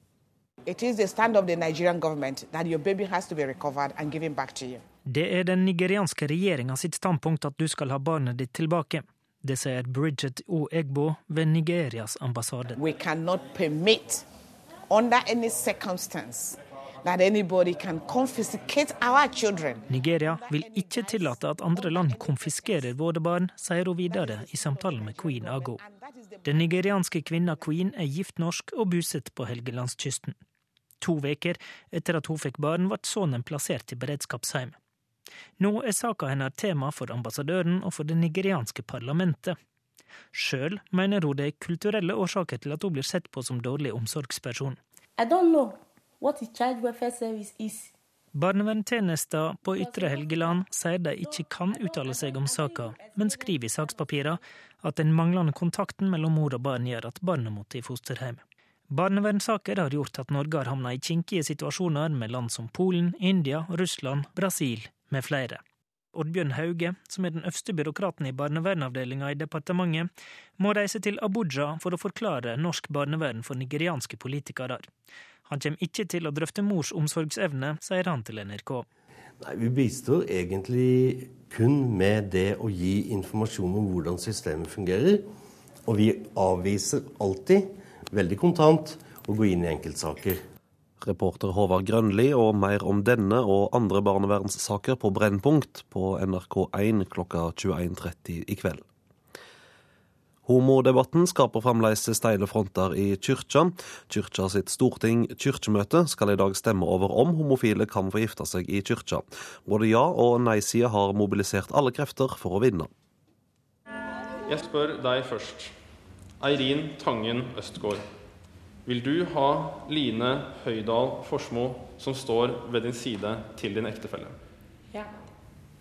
Det er den nigerianske regjeringa sitt standpunkt at du skal ha barnet ditt tilbake. Det sier Bridget O. Egbo ved Nigerias ambassade. We cannot permit, under any circumstance, that anybody can confiscate our children. Nigeria vil ikke tillate at andre land konfiskerer våre barn, sier hun videre i samtalen med Queen Ago. Den nigerianske kvinna Queen er gift norsk og bosatt på Helgelandskysten. To uker etter at hun fikk barn, ble sønnen plassert i beredskapsheim. Nå er saka hennes tema for ambassadøren og for det nigerianske parlamentet. Sjøl mener hun det er kulturelle årsaker til at hun blir sett på som dårlig omsorgsperson. Barnevernstjenesten på Ytre Helgeland sier de ikke kan uttale seg om saka, men skriver i sakspapirene at den manglende kontakten mellom mor og barn gjør at barnet måtte i fosterhjem. Barnevernssaker har gjort at Norge har havna i kinkige situasjoner med land som Polen, India, Russland, Brasil med flere. Oddbjørn Hauge, som er den øverste byråkraten i barnevernavdelinga i departementet, må reise til Abuja for å forklare norsk barnevern for nigerianske politikere. Han kommer ikke til å drøfte mors omsorgsevne, sier han til NRK. Nei, Vi bistår egentlig kun med det å gi informasjon om hvordan systemet fungerer. Og vi avviser alltid, veldig kontant, å gå inn i enkeltsaker. Reporter Håvard Grønli og mer om denne og andre barnevernssaker på Brennpunkt på NRK1 klokka 21.30 i kveld. Homodebatten skaper fremdeles steile fronter i kyrkja. Kyrkja sitt storting kirkemøte skal i dag stemme over om homofile kan få gifte seg i kyrkja. Både ja- og nei-sida har mobilisert alle krefter for å vinne. Jeg spør deg først. Eirin Tangen Østgård. Vil du ha Line Høydal Forsmo som står ved din side til din ektefelle? Ja.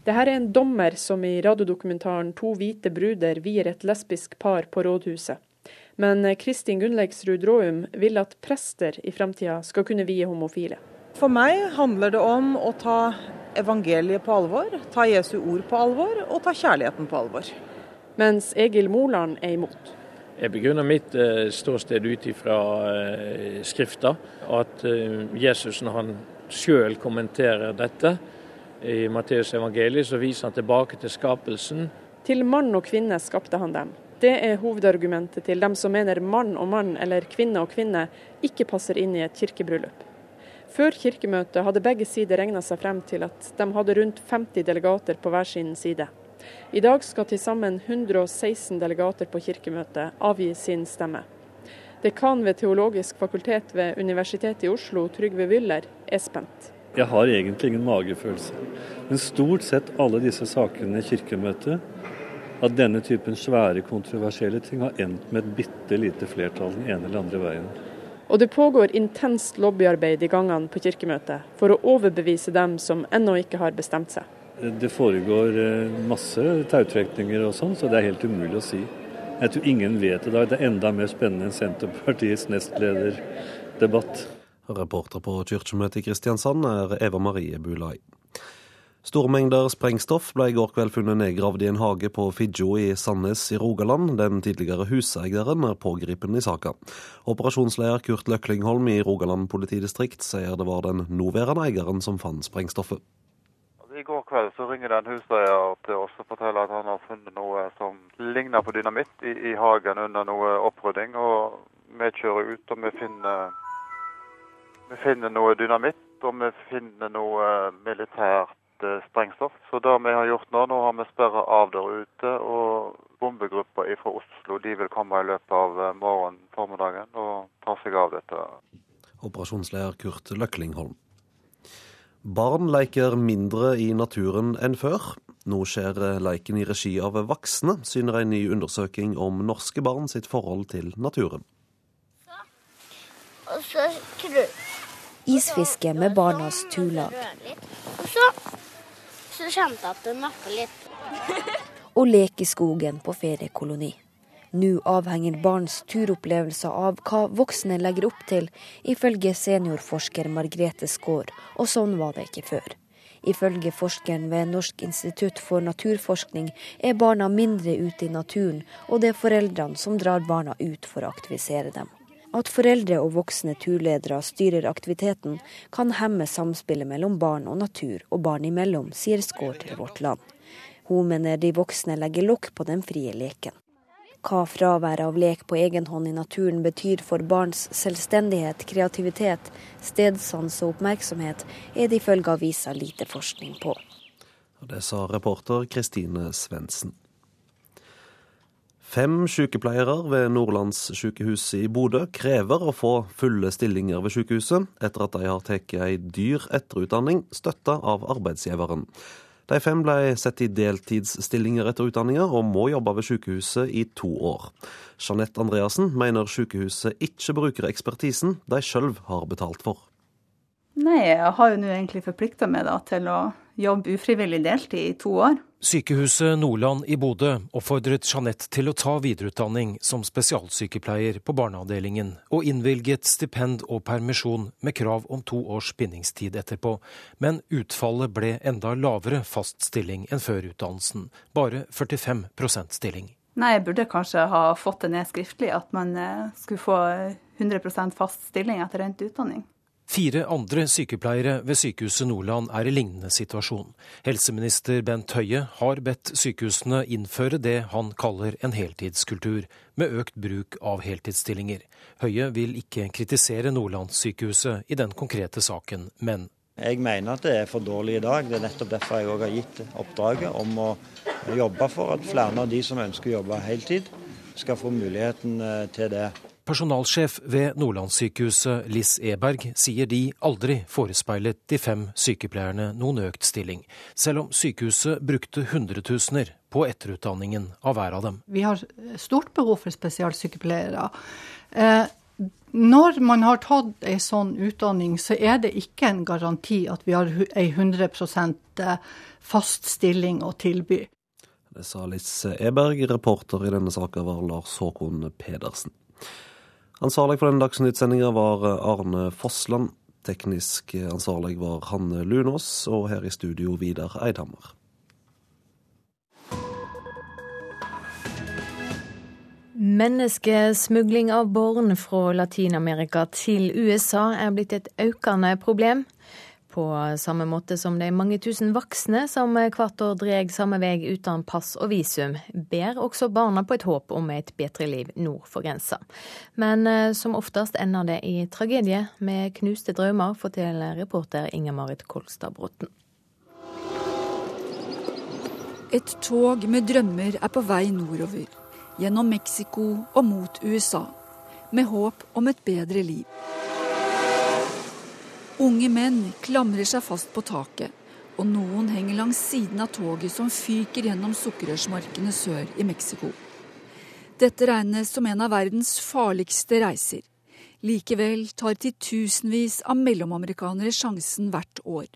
Dette er en dommer som i radiodokumentaren 'To hvite bruder' vier et lesbisk par på rådhuset. Men Kristin Gunnleiksrud Råum vil at prester i framtida skal kunne vie homofile. For meg handler det om å ta evangeliet på alvor, ta Jesu ord på alvor og ta kjærligheten på alvor. Mens Egil Moland er imot. Jeg begrunner mitt eh, ståsted ut ifra eh, Skrifta. At eh, Jesus, når han sjøl kommenterer dette i Matteus evangeliet, så viser han tilbake til skapelsen. Til mann og kvinne skapte han dem. Det er hovedargumentet til dem som mener mann og mann eller kvinne og kvinne ikke passer inn i et kirkebryllup. Før kirkemøtet hadde begge sider regna seg frem til at de hadde rundt 50 delegater på hver sin side. I dag skal til sammen 116 delegater på kirkemøtet avgi sin stemme. Dekan ved Teologisk fakultet ved Universitetet i Oslo, Trygve Wyller, er spent. Jeg har egentlig ingen magefølelse. Men stort sett alle disse sakene i Kirkemøtet, at denne typen svære, kontroversielle ting, har endt med et bitte lite flertall den ene eller andre veien. Og det pågår intenst lobbyarbeid i gangene på Kirkemøtet for å overbevise dem som ennå ikke har bestemt seg. Det foregår eh, masse tautrekninger og sånn, så det er helt umulig å si. Jeg tror ingen vet det. Det er enda mer spennende enn Senterpartiets nestlederdebatt. Reporter på kirkemøtet i Kristiansand er Eva Marie Bulai. Store mengder sprengstoff ble i går kveld funnet nedgravd i en hage på Figgjo i Sandnes i Rogaland. Den tidligere huseieren er pågripen i saka. Operasjonsleder Kurt Løklingholm i Rogaland politidistrikt sier det var den nåværende eieren som fant sprengstoffet. I går kveld så ringer det en huseier til oss og forteller at han har funnet noe som ligner på dynamitt i, i hagen under noe opprydding. og Vi kjører ut og vi finner, vi finner noe dynamitt og vi finner noe militært sprengstoff. Så det vi har gjort nå, nå har vi sperra av der ute. og Bombegrupper fra Oslo de vil komme i løpet av morgenen formiddagen og ta seg av dette. Operasjonsleder Kurt Løklingholm. Barn leker mindre i naturen enn før. Nå skjer leiken i regi av voksne, syner en ny undersøking om norske barn sitt forhold til naturen. Og så Isfiske med barnas turlag. Og så, så kjente jeg at det nappa litt. Og leke i skogen på feriekoloni. Nå avhenger barns turopplevelser av hva voksne legger opp til, ifølge seniorforsker Margrethe Skaar, og sånn var det ikke før. Ifølge forskeren ved Norsk institutt for naturforskning er barna mindre ute i naturen, og det er foreldrene som drar barna ut for å aktivisere dem. At foreldre og voksne turledere styrer aktiviteten, kan hemme samspillet mellom barn og natur og barn imellom, sier Skaar til Vårt Land. Hun mener de voksne legger lokk på den frie leken. Hva fraværet av lek på egen hånd i naturen betyr for barns selvstendighet, kreativitet, stedsans og oppmerksomhet, er det ifølge avisa lite forskning på. Det sa reporter Kristine Svendsen. Fem sykepleiere ved Nordlandssykehuset i Bodø krever å få fulle stillinger ved sykehuset, etter at de har tatt ei dyr etterutdanning støtta av arbeidsgiveren. De fem ble satt i deltidsstillinger etter utdanninga, og må jobbe ved sykehuset i to år. Jeanette Andreassen mener sykehuset ikke bruker ekspertisen de sjøl har betalt for. Nei, jeg har jo nå egentlig forplikta meg da, til å jobbe ufrivillig deltid i to år. Sykehuset Nordland i Bodø oppfordret Jeanette til å ta videreutdanning som spesialsykepleier på barneavdelingen, og innvilget stipend og permisjon med krav om to års bindingstid etterpå. Men utfallet ble enda lavere fast stilling enn før utdannelsen, bare 45% stilling. Nei, jeg burde kanskje ha fått det ned skriftlig, at man eh, skulle få 100% fast stilling etter endt utdanning. Fire andre sykepleiere ved Sykehuset Nordland er i lignende situasjon. Helseminister Bent Høie har bedt sykehusene innføre det han kaller en heltidskultur, med økt bruk av heltidsstillinger. Høie vil ikke kritisere Nordlandssykehuset i den konkrete saken, men jeg mener at det er for dårlig i dag. Det er nettopp derfor jeg òg har gitt oppdraget om å jobbe for at flere av de som ønsker å jobbe heltid, skal få muligheten eh, til det. Personalsjef ved Nordlandssykehuset Liss Eberg sier de aldri forespeilet de fem sykepleierne noen økt stilling, selv om sykehuset brukte hundretusener på etterutdanningen av hver av dem. Vi har stort behov for spesialsykepleiere. Eh, når man har tatt en sånn utdanning, så er det ikke en garanti at vi har ei 100 eh, fast stilling å tilby. Det sa Liss Eberg. Reporter i denne saka var Lars Håkon Pedersen. Ansvarlig for denne Dagsnytt-sendinga var Arne Fossland. Teknisk ansvarlig var Hanne Lunås, og her i studio Vidar Eidhammer. Menneskesmugling av barn fra Latin-Amerika til USA er blitt et økende problem. På samme måte som de mange tusen voksne som hvert år drar samme vei uten pass og visum, ber også barna på et håp om et bedre liv nord for grensa. Men eh, som oftest ender det i tragedie med knuste drømmer, forteller reporter Inger-Marit Kolstad Bråten. Et tog med drømmer er på vei nordover gjennom Mexico og mot USA, med håp om et bedre liv. Unge menn klamrer seg fast på taket, og noen henger langs siden av toget som fyker gjennom sukkerrørsmarkene sør i Mexico. Dette regnes som en av verdens farligste reiser. Likevel tar titusenvis av mellomamerikanere sjansen hvert år.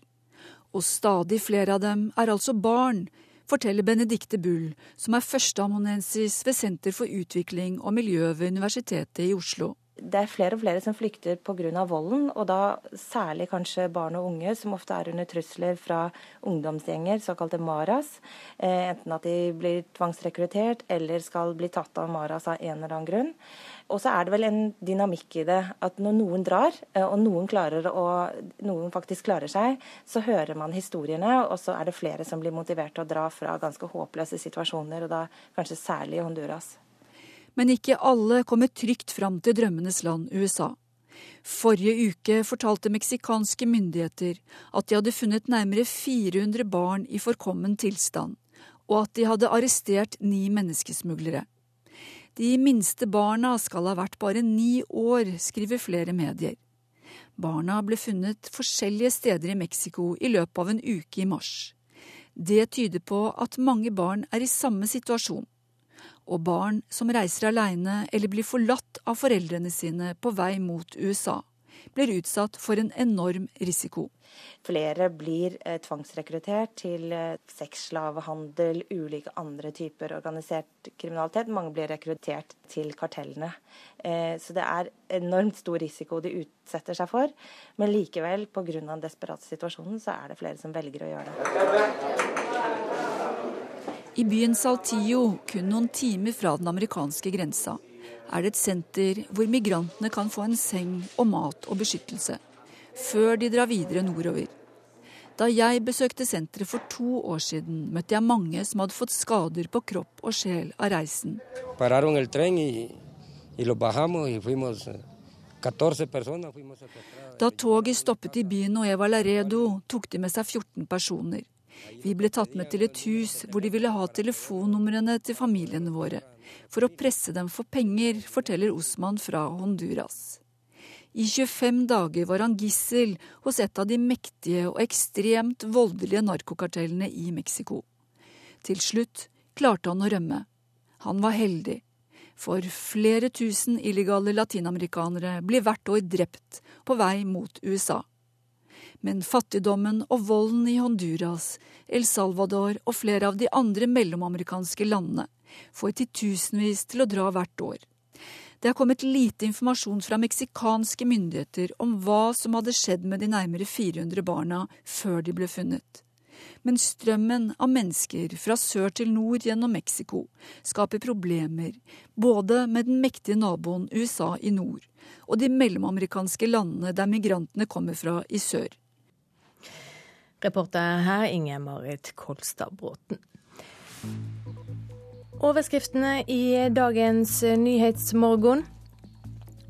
Og stadig flere av dem er altså barn forteller Benedicte Bull, som er førsteamanuensis ved Senter for utvikling og miljø ved Universitetet i Oslo. Det er flere og flere som flykter pga. volden, og da særlig kanskje barn og unge, som ofte er under trusler fra ungdomsgjenger, såkalte maras. Eh, enten at de blir tvangsrekruttert eller skal bli tatt av maras av en eller annen grunn. Og så er det vel en dynamikk i det. At når noen drar, eh, og noen, klarer å, noen faktisk klarer seg, så hører man historiene, og så er det flere som blir motivert til å dra fra ganske håpløse situasjoner, og da kanskje særlig i Honduras. Men ikke alle kommer trygt fram til drømmenes land USA. Forrige uke fortalte meksikanske myndigheter at de hadde funnet nærmere 400 barn i forkommen tilstand, og at de hadde arrestert ni menneskesmuglere. De minste barna skal ha vært bare ni år, skriver flere medier. Barna ble funnet forskjellige steder i Mexico i løpet av en uke i mars. Det tyder på at mange barn er i samme situasjon. Og barn som reiser aleine eller blir forlatt av foreldrene sine på vei mot USA, blir utsatt for en enorm risiko. Flere blir eh, tvangsrekruttert til eh, sexslavehandel, ulike andre typer organisert kriminalitet. Mange blir rekruttert til kartellene. Eh, så det er enormt stor risiko de utsetter seg for. Men likevel, pga. den desperate situasjonen, så er det flere som velger å gjøre det. I byen Saltillo, kun noen timer fra den amerikanske grensa, er det et senter hvor migrantene kan få en seng og mat og beskyttelse før de drar videre nordover. Da jeg besøkte senteret for to år siden, møtte jeg mange som hadde fått skader på kropp og sjel av reisen. Da toget stoppet i byen Nueva Laredo, tok de med seg 14 personer. Vi ble tatt med til et hus hvor de ville ha telefonnumrene til familiene våre. For å presse dem for penger, forteller Osman fra Honduras. I 25 dager var han gissel hos et av de mektige og ekstremt voldelige narkokartellene i Mexico. Til slutt klarte han å rømme. Han var heldig, for flere tusen illegale latinamerikanere blir hvert år drept på vei mot USA. Men fattigdommen og volden i Honduras, El Salvador og flere av de andre mellomamerikanske landene får titusenvis til å dra hvert år. Det er kommet lite informasjon fra meksikanske myndigheter om hva som hadde skjedd med de nærmere 400 barna før de ble funnet. Men strømmen av mennesker fra sør til nord gjennom Mexico skaper problemer både med den mektige naboen USA i nord og de mellomamerikanske landene der migrantene kommer fra i sør. Reporter her Inge Marit Kolstad Bråten. Overskriftene i dagens Nyhetsmorgon.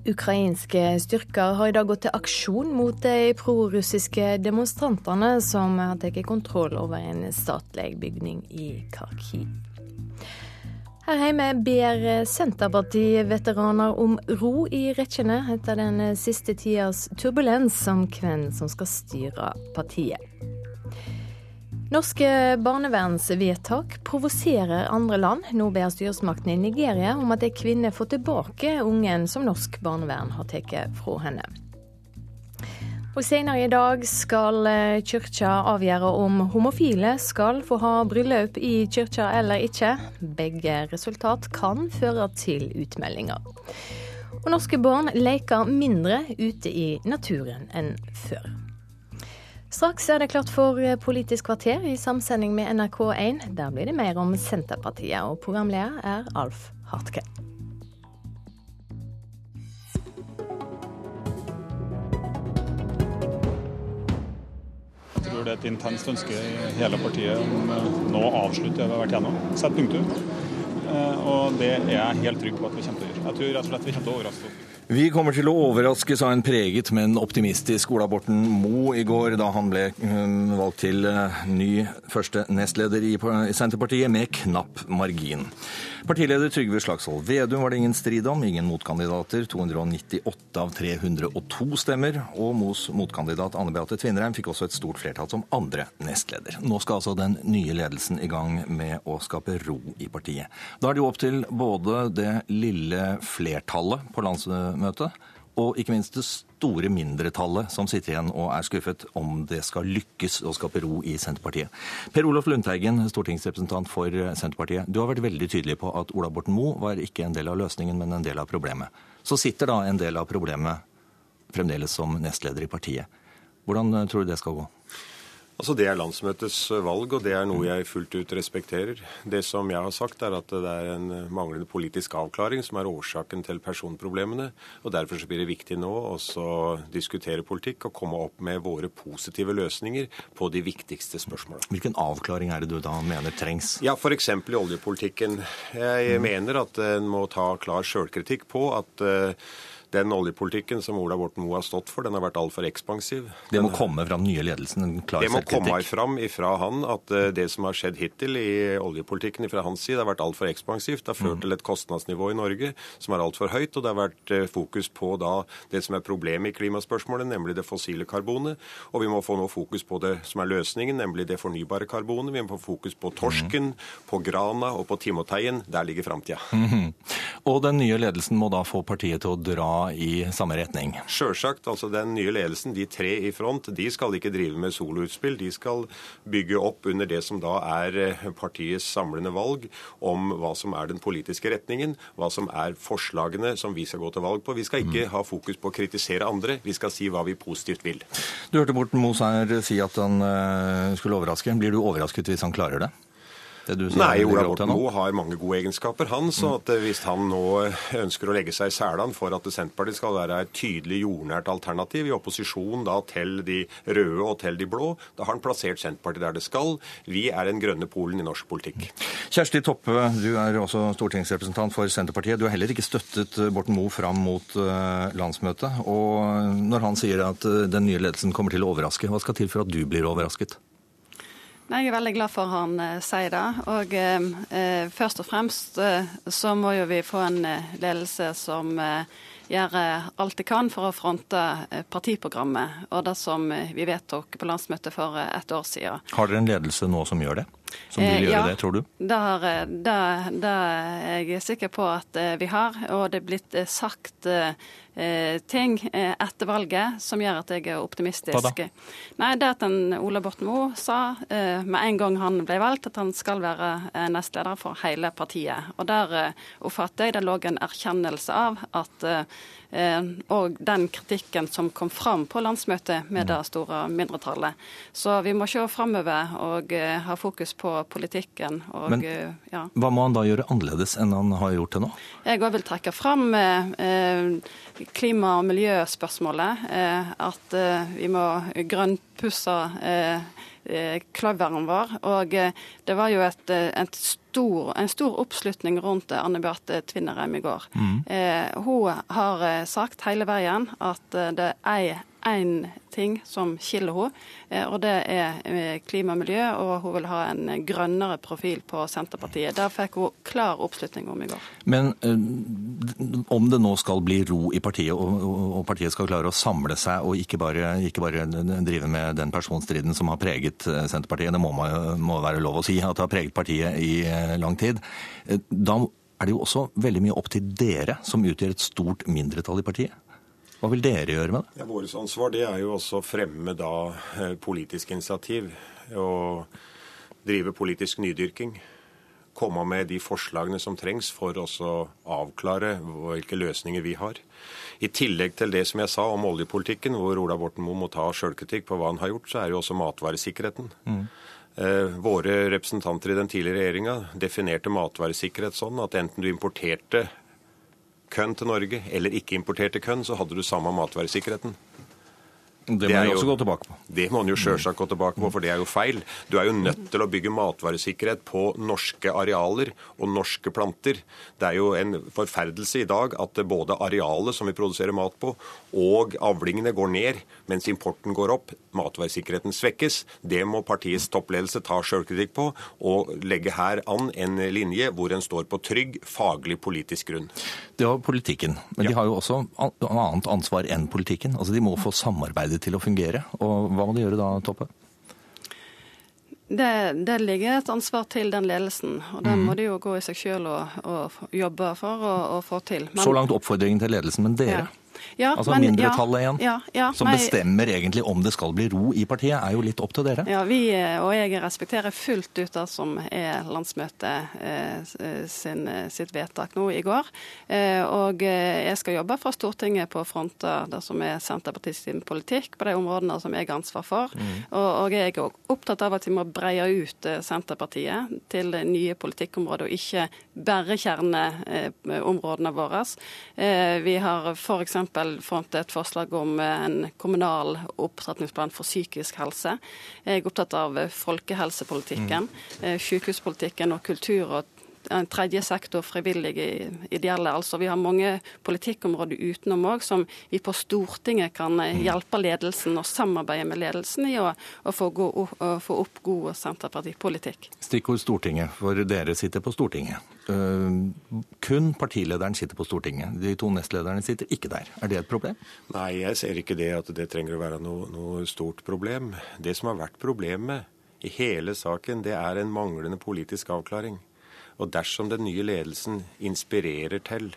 Ukrainske styrker har i dag gått til aksjon mot de prorussiske demonstrantene som har tatt kontroll over en statlig bygning i Kharkiv. Her hjemme ber Senterparti-veteraner om ro i rekkene etter den siste tidas turbulens om hvem som skal styre partiet. Norske barnevernsvedtak provoserer andre land. Nå ber styresmaktene i Nigeria om at ei kvinne får tilbake ungen som norsk barnevern har tatt fra henne. Og Senere i dag skal kirka kyrkja avgjøre om homofile skal få ha bryllup i kyrkja eller ikke. Begge resultat kan føre til utmeldinger. Og norske barn leker mindre ute i naturen enn før. Straks er det klart for Politisk kvarter i samsending med NRK1. Der blir det mer om Senterpartiet, og programleder er Alf Hartke. Jeg tror det er et intenst ønske i hele partiet om eh, nå å avslutte det vi har vært gjennom. Sett punktum. Eh, og det er jeg helt trygg på at vi kommer til å gjøre. Jeg tror rett og slett vi kommer til å overraske. Vi kommer til å overraske, sa en preget, men optimistisk Ola Borten Moe i går, da han ble eh, valgt til ny første nestleder i Senterpartiet med knapp margin. Partileder Trygve Slagsvold Vedum var det ingen strid om, ingen motkandidater. 298 av 302 stemmer. Og Mos motkandidat Anne Beate Tvinnereim fikk også et stort flertall som andre nestleder. Nå skal altså den nye ledelsen i gang med å skape ro i partiet. Da er det jo opp til både det lille flertallet på landsmøtet og ikke minst det store mindretallet som sitter igjen og er skuffet, om det skal lykkes å skape ro i Senterpartiet. Per Olof Lundteigen, stortingsrepresentant for Senterpartiet. Du har vært veldig tydelig på at Ola Borten Moe var ikke en del av løsningen, men en del av problemet. Så sitter da en del av problemet fremdeles som nestleder i partiet. Hvordan tror du det skal gå? Altså Det er landsmøtets valg, og det er noe jeg fullt ut respekterer. Det som jeg har sagt, er at det er en manglende politisk avklaring som er årsaken til personproblemene. og Derfor så blir det viktig nå å diskutere politikk og komme opp med våre positive løsninger på de viktigste spørsmålene. Hvilken avklaring er det du da mener trengs? Ja, F.eks. i oljepolitikken. Jeg mm. mener at en må ta klar sjølkritikk på at den oljepolitikken som Ola Borten Moe har stått for, den har vært altfor ekspansiv. Det må komme fra den nye ledelsen? en klar Det må komme fram ifra han at eh, det som har skjedd hittil i oljepolitikken fra hans side, har vært altfor ekspansivt. Det har ført mm. til et kostnadsnivå i Norge som er altfor høyt. Og det har vært eh, fokus på da det som er problemet i klimaspørsmålet, nemlig det fossile karbonet. Og vi må få nå fokus på det som er løsningen, nemlig det fornybare karbonet. Vi må få fokus på torsken, mm. på grana og på timoteien. Der ligger framtida. Mm. Og den nye ledelsen må da få partiet til å dra i samme retning? Sjølsagt. Altså den nye ledelsen, de tre i front, de skal ikke drive med soloutspill. De skal bygge opp under det som da er eh, partiets samlende valg om hva som er den politiske retningen, hva som er forslagene som vi skal gå til valg på. Vi skal ikke mm. ha fokus på å kritisere andre, vi skal si hva vi positivt vil. Du hørte Borten Moe si at han eh, skulle overraske. Blir du overrasket hvis han klarer det? Nei, Ola Borten Moe har mange gode egenskaper, han. Så mm. at eh, hvis han nå ønsker å legge seg i selen for at Senterpartiet skal være et tydelig jordnært alternativ i opposisjon da til de røde og til de blå, da har han plassert Senterpartiet der det skal. Vi er den grønne polen i norsk politikk. Kjersti Toppe, du er også stortingsrepresentant for Senterpartiet. Du har heller ikke støttet Borten Moe fram mot eh, landsmøtet. Og når han sier at eh, den nye ledelsen kommer til å overraske, hva skal til for at du blir overrasket? Jeg er veldig glad for han eh, sier det. Og eh, eh, først og fremst eh, så må jo vi få en eh, ledelse som eh, gjør alt de kan for å fronte partiprogrammet og det som vi vedtok på landsmøtet for et år siden. Har dere en ledelse nå som gjør det? Som vil gjøre ja, det, tror du? Det, er jeg er sikker på at vi har. Og det er blitt sagt Eh, ting eh, etter valget som gjør at jeg er optimistisk. Hva? Nei, Det at en Ola Borten Moe sa eh, med en gang han ble valgt, at han skal være nestleder for hele partiet. Og Der oppfatter jeg det lå en erkjennelse av at og den kritikken som kom fram på landsmøtet med det store mindretallet. Så vi må se framover og ha fokus på politikken. Og, Men ja. hva må han da gjøre annerledes enn han har gjort til nå? Jeg òg vil trekke fram eh, klima- og miljøspørsmålet. Eh, at eh, vi må grønnpusse eh, kløveren vår. Og det var jo et, et stor, en stor oppslutning rundt Anne Beate Tvinnereim i går. Mm. hun har sagt hele veien at det er én ting som skiller henne, eh, og det er eh, klima og miljø. Og hun vil ha en grønnere profil på Senterpartiet. Der fikk hun klar oppslutning om i går. Men om det nå skal bli ro i partiet, og partiet skal klare å samle seg og ikke bare, ikke bare drive med den personstriden som har preget Senterpartiet, det må, må være lov å si at det har preget partiet i lang tid, da er det jo også veldig mye opp til dere som utgjør et stort mindretall i partiet. Hva vil dere gjøre med det? Ja, Vårt ansvar det er jo også å fremme da eh, politisk initiativ. Og drive politisk nydyrking. Komme med de forslagene som trengs for å avklare hvilke løsninger vi har. I tillegg til det som jeg sa om oljepolitikken, hvor Ola Borten Moe må ta sjølkritikk på hva han har gjort, så er jo også matvaresikkerheten. Mm. Eh, våre representanter i den tidligere regjeringa definerte matvaresikkerhet sånn at enten du importerte kønn til Norge eller ikke importerte kønn, så hadde du samme matvaresikkerheten. Det må man også gå tilbake på. Det må man jo sjølsagt gå tilbake på, for det er jo feil. Du er jo nødt til å bygge matvaresikkerhet på norske arealer og norske planter. Det er jo en forferdelse i dag at både arealet som vi produserer mat på, og avlingene går ned, mens importen går opp. Matvaresikkerheten svekkes. Det må partiets toppledelse ta sjølkritikk på, og legge her an en linje hvor en står på trygg, faglig politisk grunn. Det var politikken, men de har jo også annet ansvar enn politikken. Altså De må få samarbeidet til å fungere. Og hva må de gjøre da, Toppe? Det, det, ligger et ansvar til den ledelsen, og den mm. må de jo gå i seg sjøl og, og, jobbe for å få til. Men, Så langt oppfordringen til ledelsen, men dere? Ja. Ja, altså men, mindretallet igjen, ja, ja, som nei, bestemmer egentlig om det skal bli ro i partiet, er jo litt opp til dere. Ja, vi og jeg respekterer fullt ut det som er landsmøtet eh, sin, sitt vedtak nå i går. Eh, og jeg skal jobbe fra Stortinget på å fronte det som er Senterpartiets politikk på de områdene som jeg har ansvar for. Mm. Og, og, jeg er opptatt av at vi må breie ut eh, Senterpartiet til nye politikkområder, og ikke bare kjerneområdene våre. Eh, vi har f.eks fronte et forslag om eh, en kommunal opptrappingsplan for psykisk helse. Jeg er opptatt av folkehelsepolitikken, mm. sykehuspolitikken og kultur og en tredje sektor, frivillige, ideelle. altså Vi har mange politikkområder utenom òg som vi på Stortinget kan eh, mm. hjelpe ledelsen og samarbeide med ledelsen i å, å, få, gå, å få, opp god Senterpartipolitikk. Stikkord Stortinget, for dere sitter på Stortinget. Uh, kun partilederen sitter på Stortinget. De to nestlederne sitter ikke der. Er det et problem? Nei, jeg ser ikke det at det trenger å være noe, noe stort problem. Det som har vært problemet i hele saken, det er en manglende politisk avklaring. Og dersom den nye ledelsen inspirerer til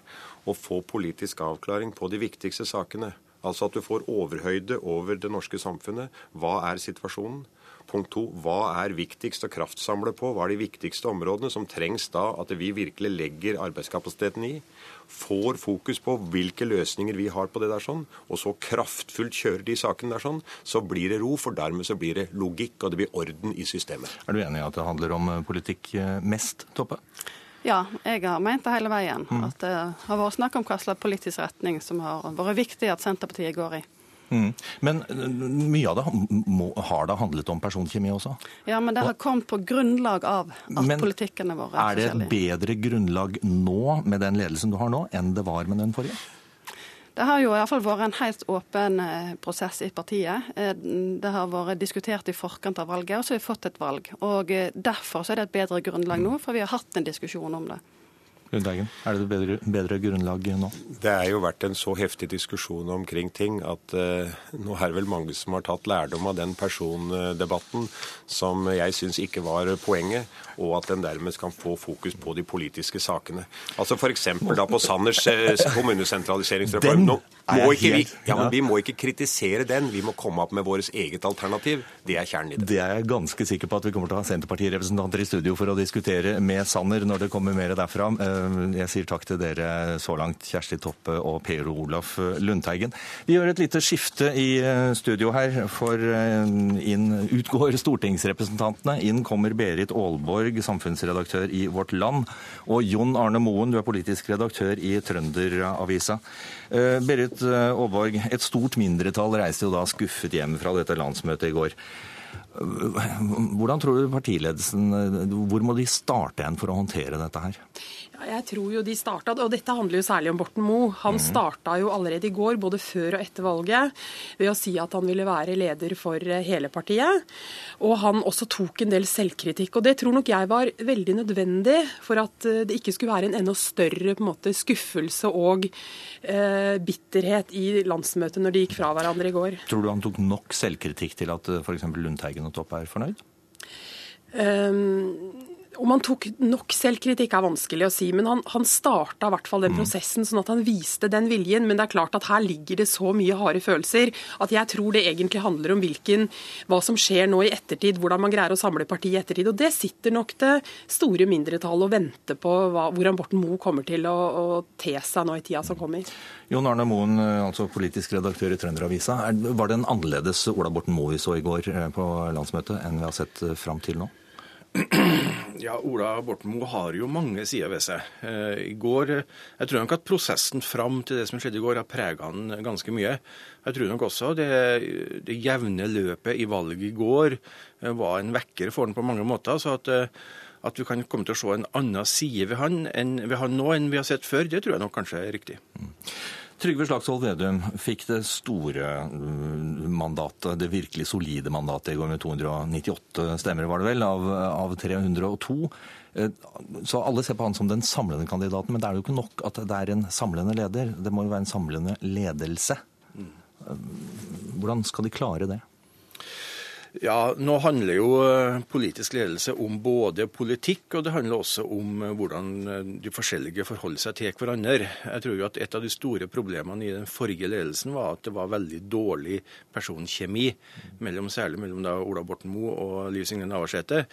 å få politisk avklaring på de viktigste sakene, altså at du får overhøyde over det norske samfunnet, hva er situasjonen? Punkt to, hva er viktigst å kraftsamle på? Hva er de viktigste områdene som trengs da at vi virkelig legger arbeidskapasiteten i? Får fokus på hvilke løsninger vi har på det der sånn, og så kraftfullt kjører de sakene der sånn, så blir det ro, for dermed så blir det logikk, og det blir orden i systemet. Er du enig i at det handler om politikk eh, mest, Toppe? Ja, jeg har ment det hele veien. Mm. At det har vært snakk om hva slags politisk retning som har vært viktig at Senterpartiet går i. Mm. Men eh, mye av det må, har da handlet om personkjemi også? Ja, men det har kommet på grunnlag av at men, politikkene våre er Er det et bedre grunnlag nå med den ledelsen du har nå, enn det var med den forrige? Det har jo i hvert fall vært en helt åpen eh, prosess i partiet. Eh, det har vært diskutert i forkant av valget, og så har vi fått et valg. Og Derfor er det et bedre grunnlag nå, for vi har hatt en diskusjon om det. Lundteigen, er det et bedre, bedre, grunnlag nå? Det er jo vært en så heftig diskusjon omkring ting at uh, nå er det vel mange som har tatt lærdom av den persondebatten som jeg syns ikke var poenget, og at den dermed kan få fokus på de politiske sakene. Altså F.eks. da på Sanners uh, kommunesentraliseringsreform. Nå må ikke vi, ja, men vi må ikke kritisere den, vi må komme opp med vårt eget alternativ. Det er kjernen i det. Det er jeg ganske sikker på at vi kommer til å ha Senterpartirepresentanter i studio for å diskutere med Sanner når det kommer mer derfra. Eh, jeg sier takk til dere så langt, Kjersti Toppe og Per Olaf Lundteigen. Vi gjør et lite skifte i eh, studio her, for eh, inn utgår stortingsrepresentantene. Inn kommer Berit Aalborg, samfunnsredaktør i Vårt Land, og Jon Arne Moen, du er politisk redaktør i Trønderavisa. Berit Aaborg, et stort mindretall reiste jo da skuffet hjem fra dette landsmøtet i går. Hvordan tror du partiledelsen Hvor må de starte igjen for å håndtere dette her? Jeg tror jo de startet, og Dette handler jo særlig om Borten Moe. Han mm. starta jo allerede i går, både før og etter valget, ved å si at han ville være leder for eh, hele partiet. Og han også tok en del selvkritikk. og Det tror nok jeg var veldig nødvendig for at eh, det ikke skulle være en enda større på en måte, skuffelse og eh, bitterhet i landsmøtet når de gikk fra hverandre i går. Tror du han tok nok selvkritikk til at f.eks. Lundteigen og Topp er fornøyd? Um, om han tok nok selvkritikk er vanskelig å si, men han, han starta i hvert fall den mm. prosessen sånn at han viste den viljen. Men det er klart at her ligger det så mye harde følelser at jeg tror det egentlig handler om hvilken, hva som skjer nå i ettertid, hvordan man greier å samle partiet i ettertid. Og det sitter nok det store mindretallet og venter på hva, hvordan Borten Moe kommer til å, å, te seg nå i tida som kommer. Jon Arne Moen, altså politisk redaktør i Trønderavisa. Var det en annerledes Ola Borten Moe vi så i går eh, på landsmøtet enn vi har sett eh, fram til nå? Ja, Ola Borten Moe har jo mange sider ved seg. Eh, I går, Jeg tror nok at prosessen fram til det som skjedde i går, har prega han ganske mye. Jeg tror nok også det, det jevne løpet i valget i går eh, var en vekker for han på mange måter. så at eh, at vi kan komme til å se en annen side ved han, enn, ved han nå enn vi har sett før, det tror jeg nok kanskje er riktig. Mm. Trygve Slagsvold Vedum fikk det store mm, mandatet, det virkelig solide mandatet i går med 298 stemmer, var det vel, av, av 302. Eh, så alle ser på han som den samlende kandidaten, men det er jo ikke nok at det er en samlende leder. Det må jo være en samlende ledelse. Mm. Eh, hvordan skal de klare det? Ja, Nå handler jo eh, politisk ledelse om både politikk, og det handler også om eh, hvordan eh, de forskjellige forholder seg til hverandre. Jeg tror jo at Et av de store problemene i den forrige ledelsen var at det var veldig dårlig personkjemi, mellom, særlig mellom da Ola Borten Moe og Liv Signe Navarsete.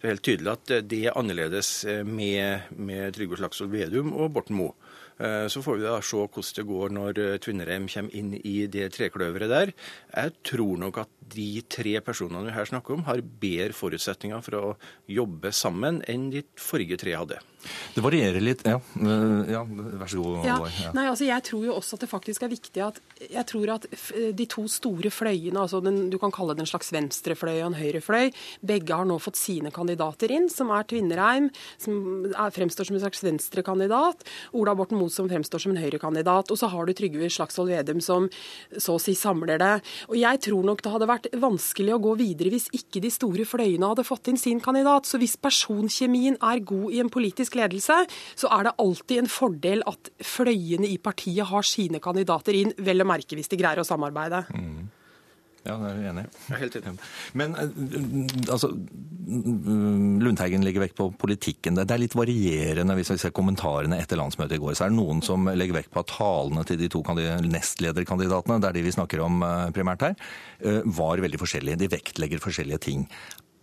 Det er helt tydelig at det er annerledes med, med Trygve Slagsvold Vedum og Borten Moe. Så får vi da se hvordan det går når Tvinnereim kommer inn i det trekløveret der. Jeg tror nok at de tre personene vi her snakker om, har bedre forutsetninger for å jobbe sammen enn de forrige tre hadde. Det varierer litt. Ja, eh, ja vær så god. Ja. Nei, altså jeg tror jo også at det faktisk er viktig at jeg tror at de to store fløyene, altså den, du kan kalle det en slags venstrefløy og en høyrefløy, begge har nå fått sine kandidater inn, som er Tvinnereim, som er, fremstår som en slags venstrekandidat, Ola Borten Moe som fremstår som en Høyre-kandidat, og så har du Trygve Slagsvold Vedum som så å si samler det. Og jeg tror nok det hadde vært vanskelig å gå videre hvis ikke de store fløyene hadde fått inn sin kandidat. Så hvis personkjemien er god i en politisk ledelse, så er det alltid en fordel at fløyene i partiet har sine kandidater inn, vel å merke hvis de greier å samarbeide. Mm. Ja, det er jeg enig i. Helt enig. Men eh, altså, Lundteigen legger vekt på politikken. Det er litt varierende hvis vi ser kommentarene etter landsmøtet i går. Så er det noen som legger vekt på at talene til de to nestlederkandidatene, det er de vi snakker om eh, primært her, eh, var veldig forskjellige. De vektlegger forskjellige ting.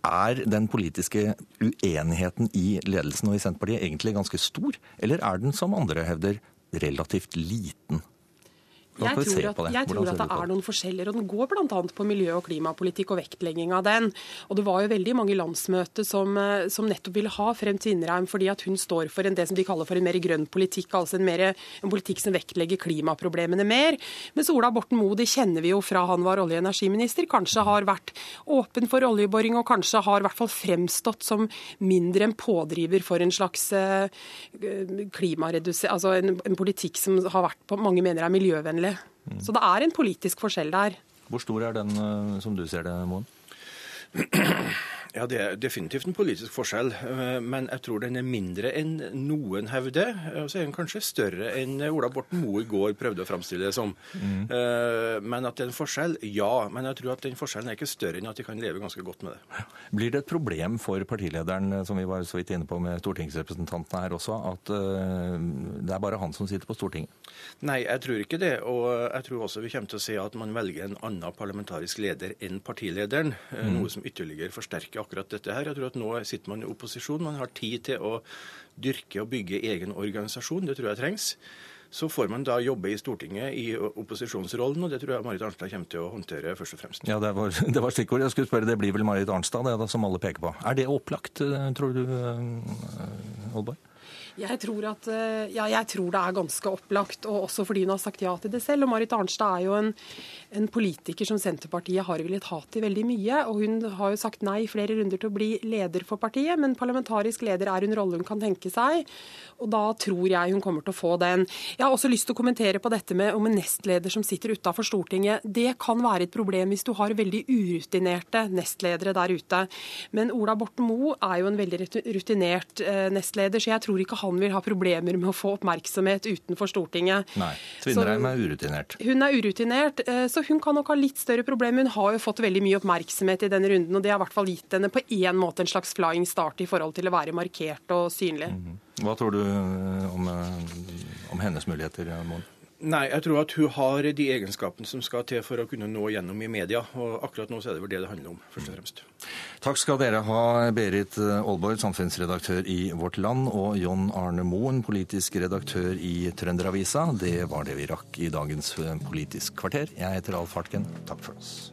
Er den politiske uenigheten i ledelsen og i Senterpartiet egentlig ganske stor, eller er den, som andre hevder, relativt liten? Jeg tror, at, jeg tror at det er noen forskjeller, og den går bl.a. på miljø- og klimapolitikk og vektlegging av den. Og det var jo veldig mange landsmøter som, eh, som nettopp ville ha frem til Tvinnereim fordi at hun står for en, det som de kaller for en mer grønn politikk, altså en, mer, en politikk som vektlegger klimaproblemene mer. Mens Ola Borten Moe, det kjenner vi jo fra han var olje- og energiminister, kanskje har vært åpen for oljeboring og kanskje har i hvert fall fremstått som mindre en pådriver for en slags klimareduser, klimaredusering, altså en, en politikk som har vært på mange mener er miljøvennlig Mm. Så det er en politisk forskjell der. Hvor stor er den, eh, som du ser det, Moen? Ja, Det er definitivt en politisk forskjell, eh, men jeg tror den er mindre enn noen hevder. Og så er den kanskje større enn Ola Borten Moe i går prøvde å framstille det som. Mm. Eh, men at det er en forskjell, ja. Men jeg tror at den forskjellen er ikke større enn at de kan leve ganske godt med det. Blir det et problem for partilederen, som vi var så vidt inne på med stortingsrepresentantene her også, at det er bare han som sitter på Stortinget? Nei, jeg tror ikke det. Og jeg tror også vi kommer til å se at man velger en annen parlamentarisk leder enn partilederen. Eh, mm. Noe som ytterligere forsterker akkurat dette her. Jeg tror at nå sitter man i opposisjon. Man har tid til å dyrke og bygge egen organisasjon. Det tror jeg trengs. Så får man da jobbe i Stortinget i opposisjonsrollen, og det tror jeg Marit Arnstad kommer til å håndtere først og fremst. Ja, Det var, det var stikkord. Jeg skulle spørre, Det blir vel Marit Arnstad, det da, som alle peker på. Er det opplagt, eh, tror du, Holborg? Jeg tror, at, eh, ja, jeg tror det er ganske opplagt, og også fordi hun har sagt ja til det selv. Og Marit Arnstad er jo en, en politiker som Senterpartiet har villet ha til veldig mye. Og hun har jo sagt nei flere runder til å bli leder for partiet, men parlamentarisk leder er en rolle hun kan tenke seg. Og da tror jeg hun kommer til å få den. Jeg har også lyst til å kommentere på dette med om en nestleder som sitter utafor Stortinget. Det kan være et problem hvis du har veldig urutinerte nestledere der ute. Men Ola Borten Moe er jo en veldig rutinert eh, nestleder, så jeg tror ikke han vil ha problemer med å få oppmerksomhet utenfor Stortinget. Nei, Tvinnereim er urutinert. Hun er urutinert, eh, så hun kan nok ha litt større problemer. Hun har jo fått veldig mye oppmerksomhet i denne runden, og det har i hvert fall gitt henne på én måte en slags flying start i forhold til å være markert og synlig. Mm -hmm. Hva tror du eh, om, eh, om hennes muligheter, Moen? Nei, jeg tror at hun har de egenskapene som skal til for å kunne nå gjennom i media. Og akkurat nå så er det vel det det handler om, først og fremst. Takk skal dere ha, Berit Aalborg, samfunnsredaktør i Vårt Land, og John Arne Moen, politisk redaktør i Trønderavisa. Det var det vi rakk i dagens Politisk kvarter. Jeg heter Alf Hartken. Takk for oss.